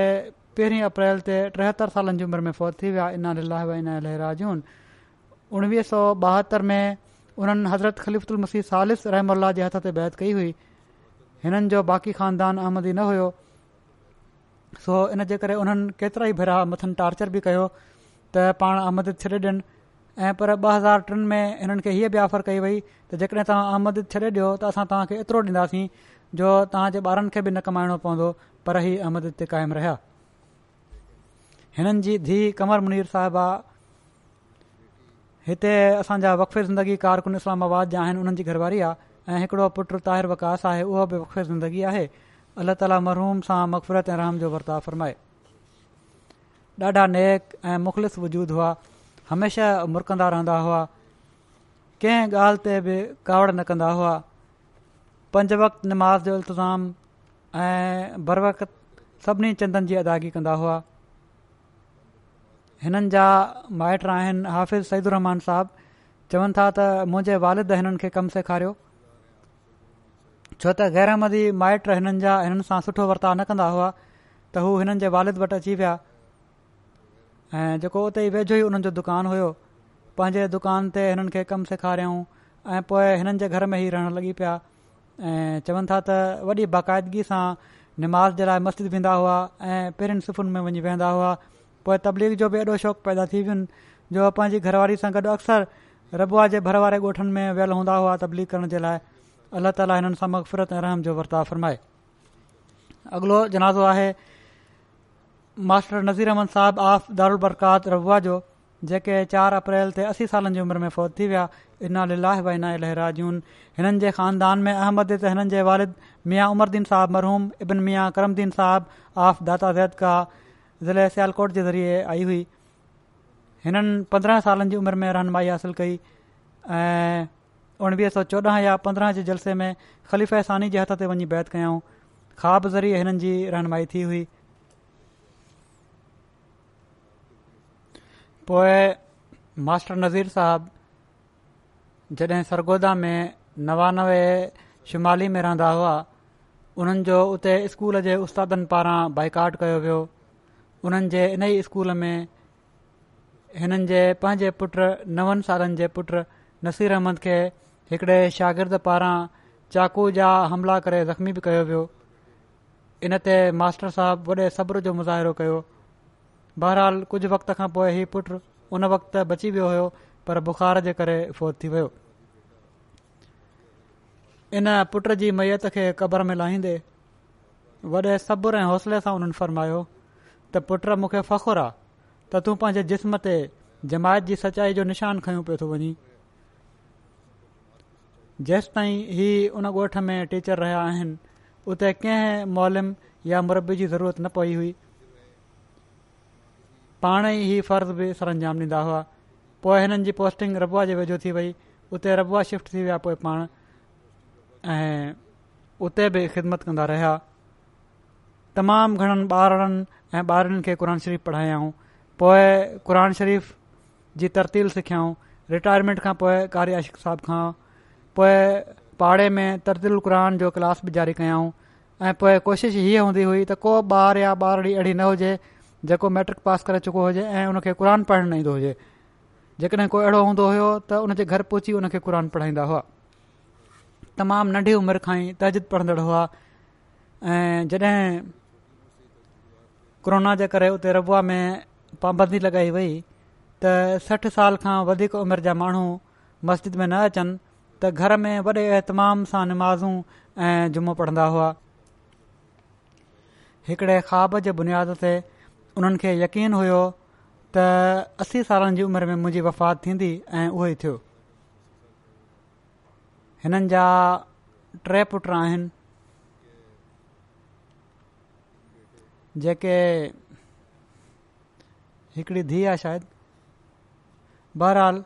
पहिरीं अप्रैल ते टेहतरि सालनि जी उमिरि में फौत थी विया इन इना लेहराजून उणिवीह सौ ॿाहतरि में उन्हनि हज़रत मसीह सालिस रहम अल्लाह जे हथ ते बेहत कई हुई हिननि जो बाक़ी ख़ानदान आहमद न हुयो सो इन जे करे हुननि केतिरा ई भेरा मथनि टार्चर बि कयो त पाण आमद छॾे ॾियनि ऐं पर ॿ हज़ार टिनि में हिननि खे हीअ बि ऑफर कई वई त जेकॾहिं तव्हां आमद छॾे ॾियो त असां तव्हां खे एतिरो ॾींदासीं जो तव्हां ॿारनि खे बि न कमाइणो पवंदो पर ही आमद ते क़ाइमु रहिया हिननि जी धीउ कंवर मुनीर साहिबा हिते असांजा वकफी ज़िंदगी कारकुन इस्लामाबाद जा आहिनि जी घरवारी आहे ऐं पुटु ताहिर वकास आहे उहो बि वफ़िर ज़िंदगी आहे अलाह ताली मरहूम सां मक़फ़रत ऐं जो वर्ताव फरमाए ॾाढा नेक ऐं वजूद हुआ हमेशा मुरकंदा रहंदा हुआ कंहिं ॻाल्हि ते बि कावड़ न कंदा हुआ पंज वक़्ति निमाज़ इल्तज़ाम ऐं बर वक़्त सभिनी चंदनि जी अदाईगी कंदा हुआ हिननि जा माइट आहिनि हाफ़िज़ सईदु रहमान साहब चवनि था त मुंहिंजे वालिद हिननि खे कमु सेखारियो छो त ग़ैरहमदी माइट हिननि जा हिननि सां सुठो वर्ताउ न कंदा हुआ त हू हिननि जे वालिद वटि अची विया ऐं जेको उते ई वेझो ई हुननि जो दुकानु हुयो पंहिंजे दुकान ते हिननि खे कमु सेखारियऊं ऐं पोइ हिननि जे घर में ई रहणु लॻी पिया ऐं चवनि था त वॾी बाक़ाइदगी सां निमाज़ जे लाइ मस्जिद वेंदा हुआ ऐं पहिरियुनि सुफ़ुनि में वञी वेहंदा हुआ पोइ तबलीग जो बि ऐॾो शौक़ु पैदा थी वियो जो पंहिंजी घरवारी सां गॾु अक्सर रबुआ जे भर वारे ॻोठनि में वियल हूंदा हुआ तबलीग करण जे लाइ अलाह ताला हिननि सां मगफ़िरत ऐं रहम जो वर्ताव अॻिलो जनाज़ो आहे मास्टर नज़ीर अहमद साहबु आफ़ दारुलबरकात रबुआ जो जेके चार अप्रैल ते असी सालनि जी उमिरि में फ़ौत थी विया इनाल बा इना लहराजून जून हिननि जे ख़ानदान में अहमद त हिननि जे वालिद मियाँ उमरदीन साहब मरहूम इबन मियाँ करमदीन साहब आफ़ दाता ज़ैद काह ज़िले सियालकोट जे ज़रिए आई हुई हिननि पंद्रहं सालनि जी उमिरि में रहनुमाई हासिल कई ऐं उणिवीह सौ चोॾहं या पंद्रहं जे जलसे में ख़लीफ़ानी जे हथ ते वञी बैत कयाऊं ख़्वाब ज़रिए हिननि जी रहनमाई थी हुई पोइ मास्टर नज़ीर साहब जॾहिं सरगोदा में नवानवे शुमाली में रहंदा हुआ उन्हनि जो उते स्कूल जे उस्तादनि पारां बाइकाट कयो वियो उन्हनि जे इन ई स्कूल में हिननि जे पंहिंजे पुट नवनि सालनि जे पुट नसीर अहमद खे हिकड़े शागिर्द पारां चाकू जा हमला करे ज़ख़्मी बि कयो वियो इन ते मास्टर साहिबु वॾे सब्र जो मुज़ाहिरो कयो बहरहाल कुझु वक़्त खां पोइ हीउ पुटु उन वक़्तु बची वियो हो पर बुख़ार जे करे फोत थी वियो इन पुट जी मैयत खे क़बर में लाहिंदे वॾे सब्र ऐं हौसले सां हुननि फ़र्मायो त पुट मूंखे फ़ख़ुरु आहे त तूं पंहिंजे जिस्म ते जमायत जी सचाई जो निशान खंयो पियो थो वञीं जेसि ताईं हीउ हुन ॻोठ में टीचर रहिया आहिनि उते कंहिं मोलम या मुरबी जी ज़रूरत न पेई हुई पाण ई फ़ फ़र्ज़ बि सर अंजाम ॾींदा हुआ पोइ हिननि जी पोस्टिंग रबुआ जे वेझो थी वई उते रबुआ शिफ्ट थी विया पोइ पाण ऐं उते बि ख़िदमत कंदा रहिया तमामु घणनि ॿारनि ऐं ॿारनि खे क़रान शरीफ़ पढ़ायाऊं पोए क़र शरीफ़ जी तरतील सिखियाऊं रिटायरमेंट खां पोइ कारी आशिक साहिब खां पोइ पाड़े में तरतील क़ुरान जो क्लास बि जारी कयाऊं ऐं पोइ कोशिशि हीअ हूंदी हुई त को ॿारु या ॿार अहिड़ी न हुजे जेको मैट्रिक पास करे चुको हुजे ऐं उनखे क़ुरान पढ़णु न ईंदो हुजे जेकॾहिं को अहिड़ो हूंदो हुयो त हुनजे घर पहुची उनखे क़ुर पढ़ाईंदा हुआ तमामु नंढी उमिरि खां ई तहजिद पढ़ंदड़ हुआ ऐं जॾहिं कोरोना जे करे उते रबुआ में पाबंदी लॻाई वई त सठ साल खां वधीक उमिरि जा माण्हू मस्जिद में न अचनि त घर में वॾे अहतमाम सां नमाज़ू ऐं जुमो पढ़ंदा हुआ हिकिड़े ख़्वाब जे बुनियाद ते उन्हनि खे यकीन हुयो त असी सालनि जी उमिरि में मुंहिंजी वफ़ात थींदी ऐं उहो ई थियो हिननि जा टे पुट आहिनि जेके हिकिड़ी धीउ आहे शायदि बहरहाल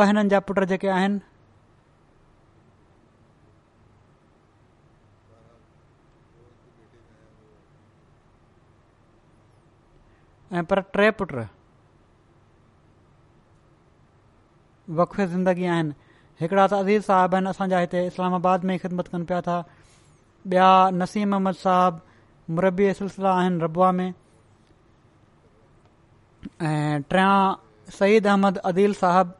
ॿ हिननि जा पुट जेके आहिनि ऐं पर टे पुट वक़िंदगी आहिनि हिकिड़ा त अज़ीज़ साहिब आहिनि असांजा हिते इस्लामाबाद में ख़िदमत कनि पिया था ॿिया नसीम अहमद साहिबु मरबी सिलसिला आहिनि रबुआ में ऐं टिया सईद अहमद अदील साहब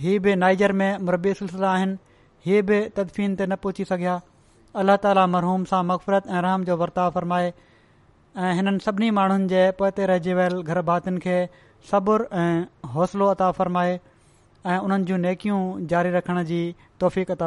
हीअ बि नाइजर में मुरबी सिलसिला आहिनि हीअ बि तदफ़ीन ते न पहुची सघिया अलाह ताली मरहूम सां मक़फ़रत ऐं रहम जो वर्ताव फ़रमाए ऐं हिननि सभिनी माण्हुनि जे पोइते रहिजी वियल घर भातियुनि खे सब्र ऐं हौसलो अता फ़रमाए ऐं उन्हनि जूं नेकियूं जारी रखण जी तौफ़ीक़ता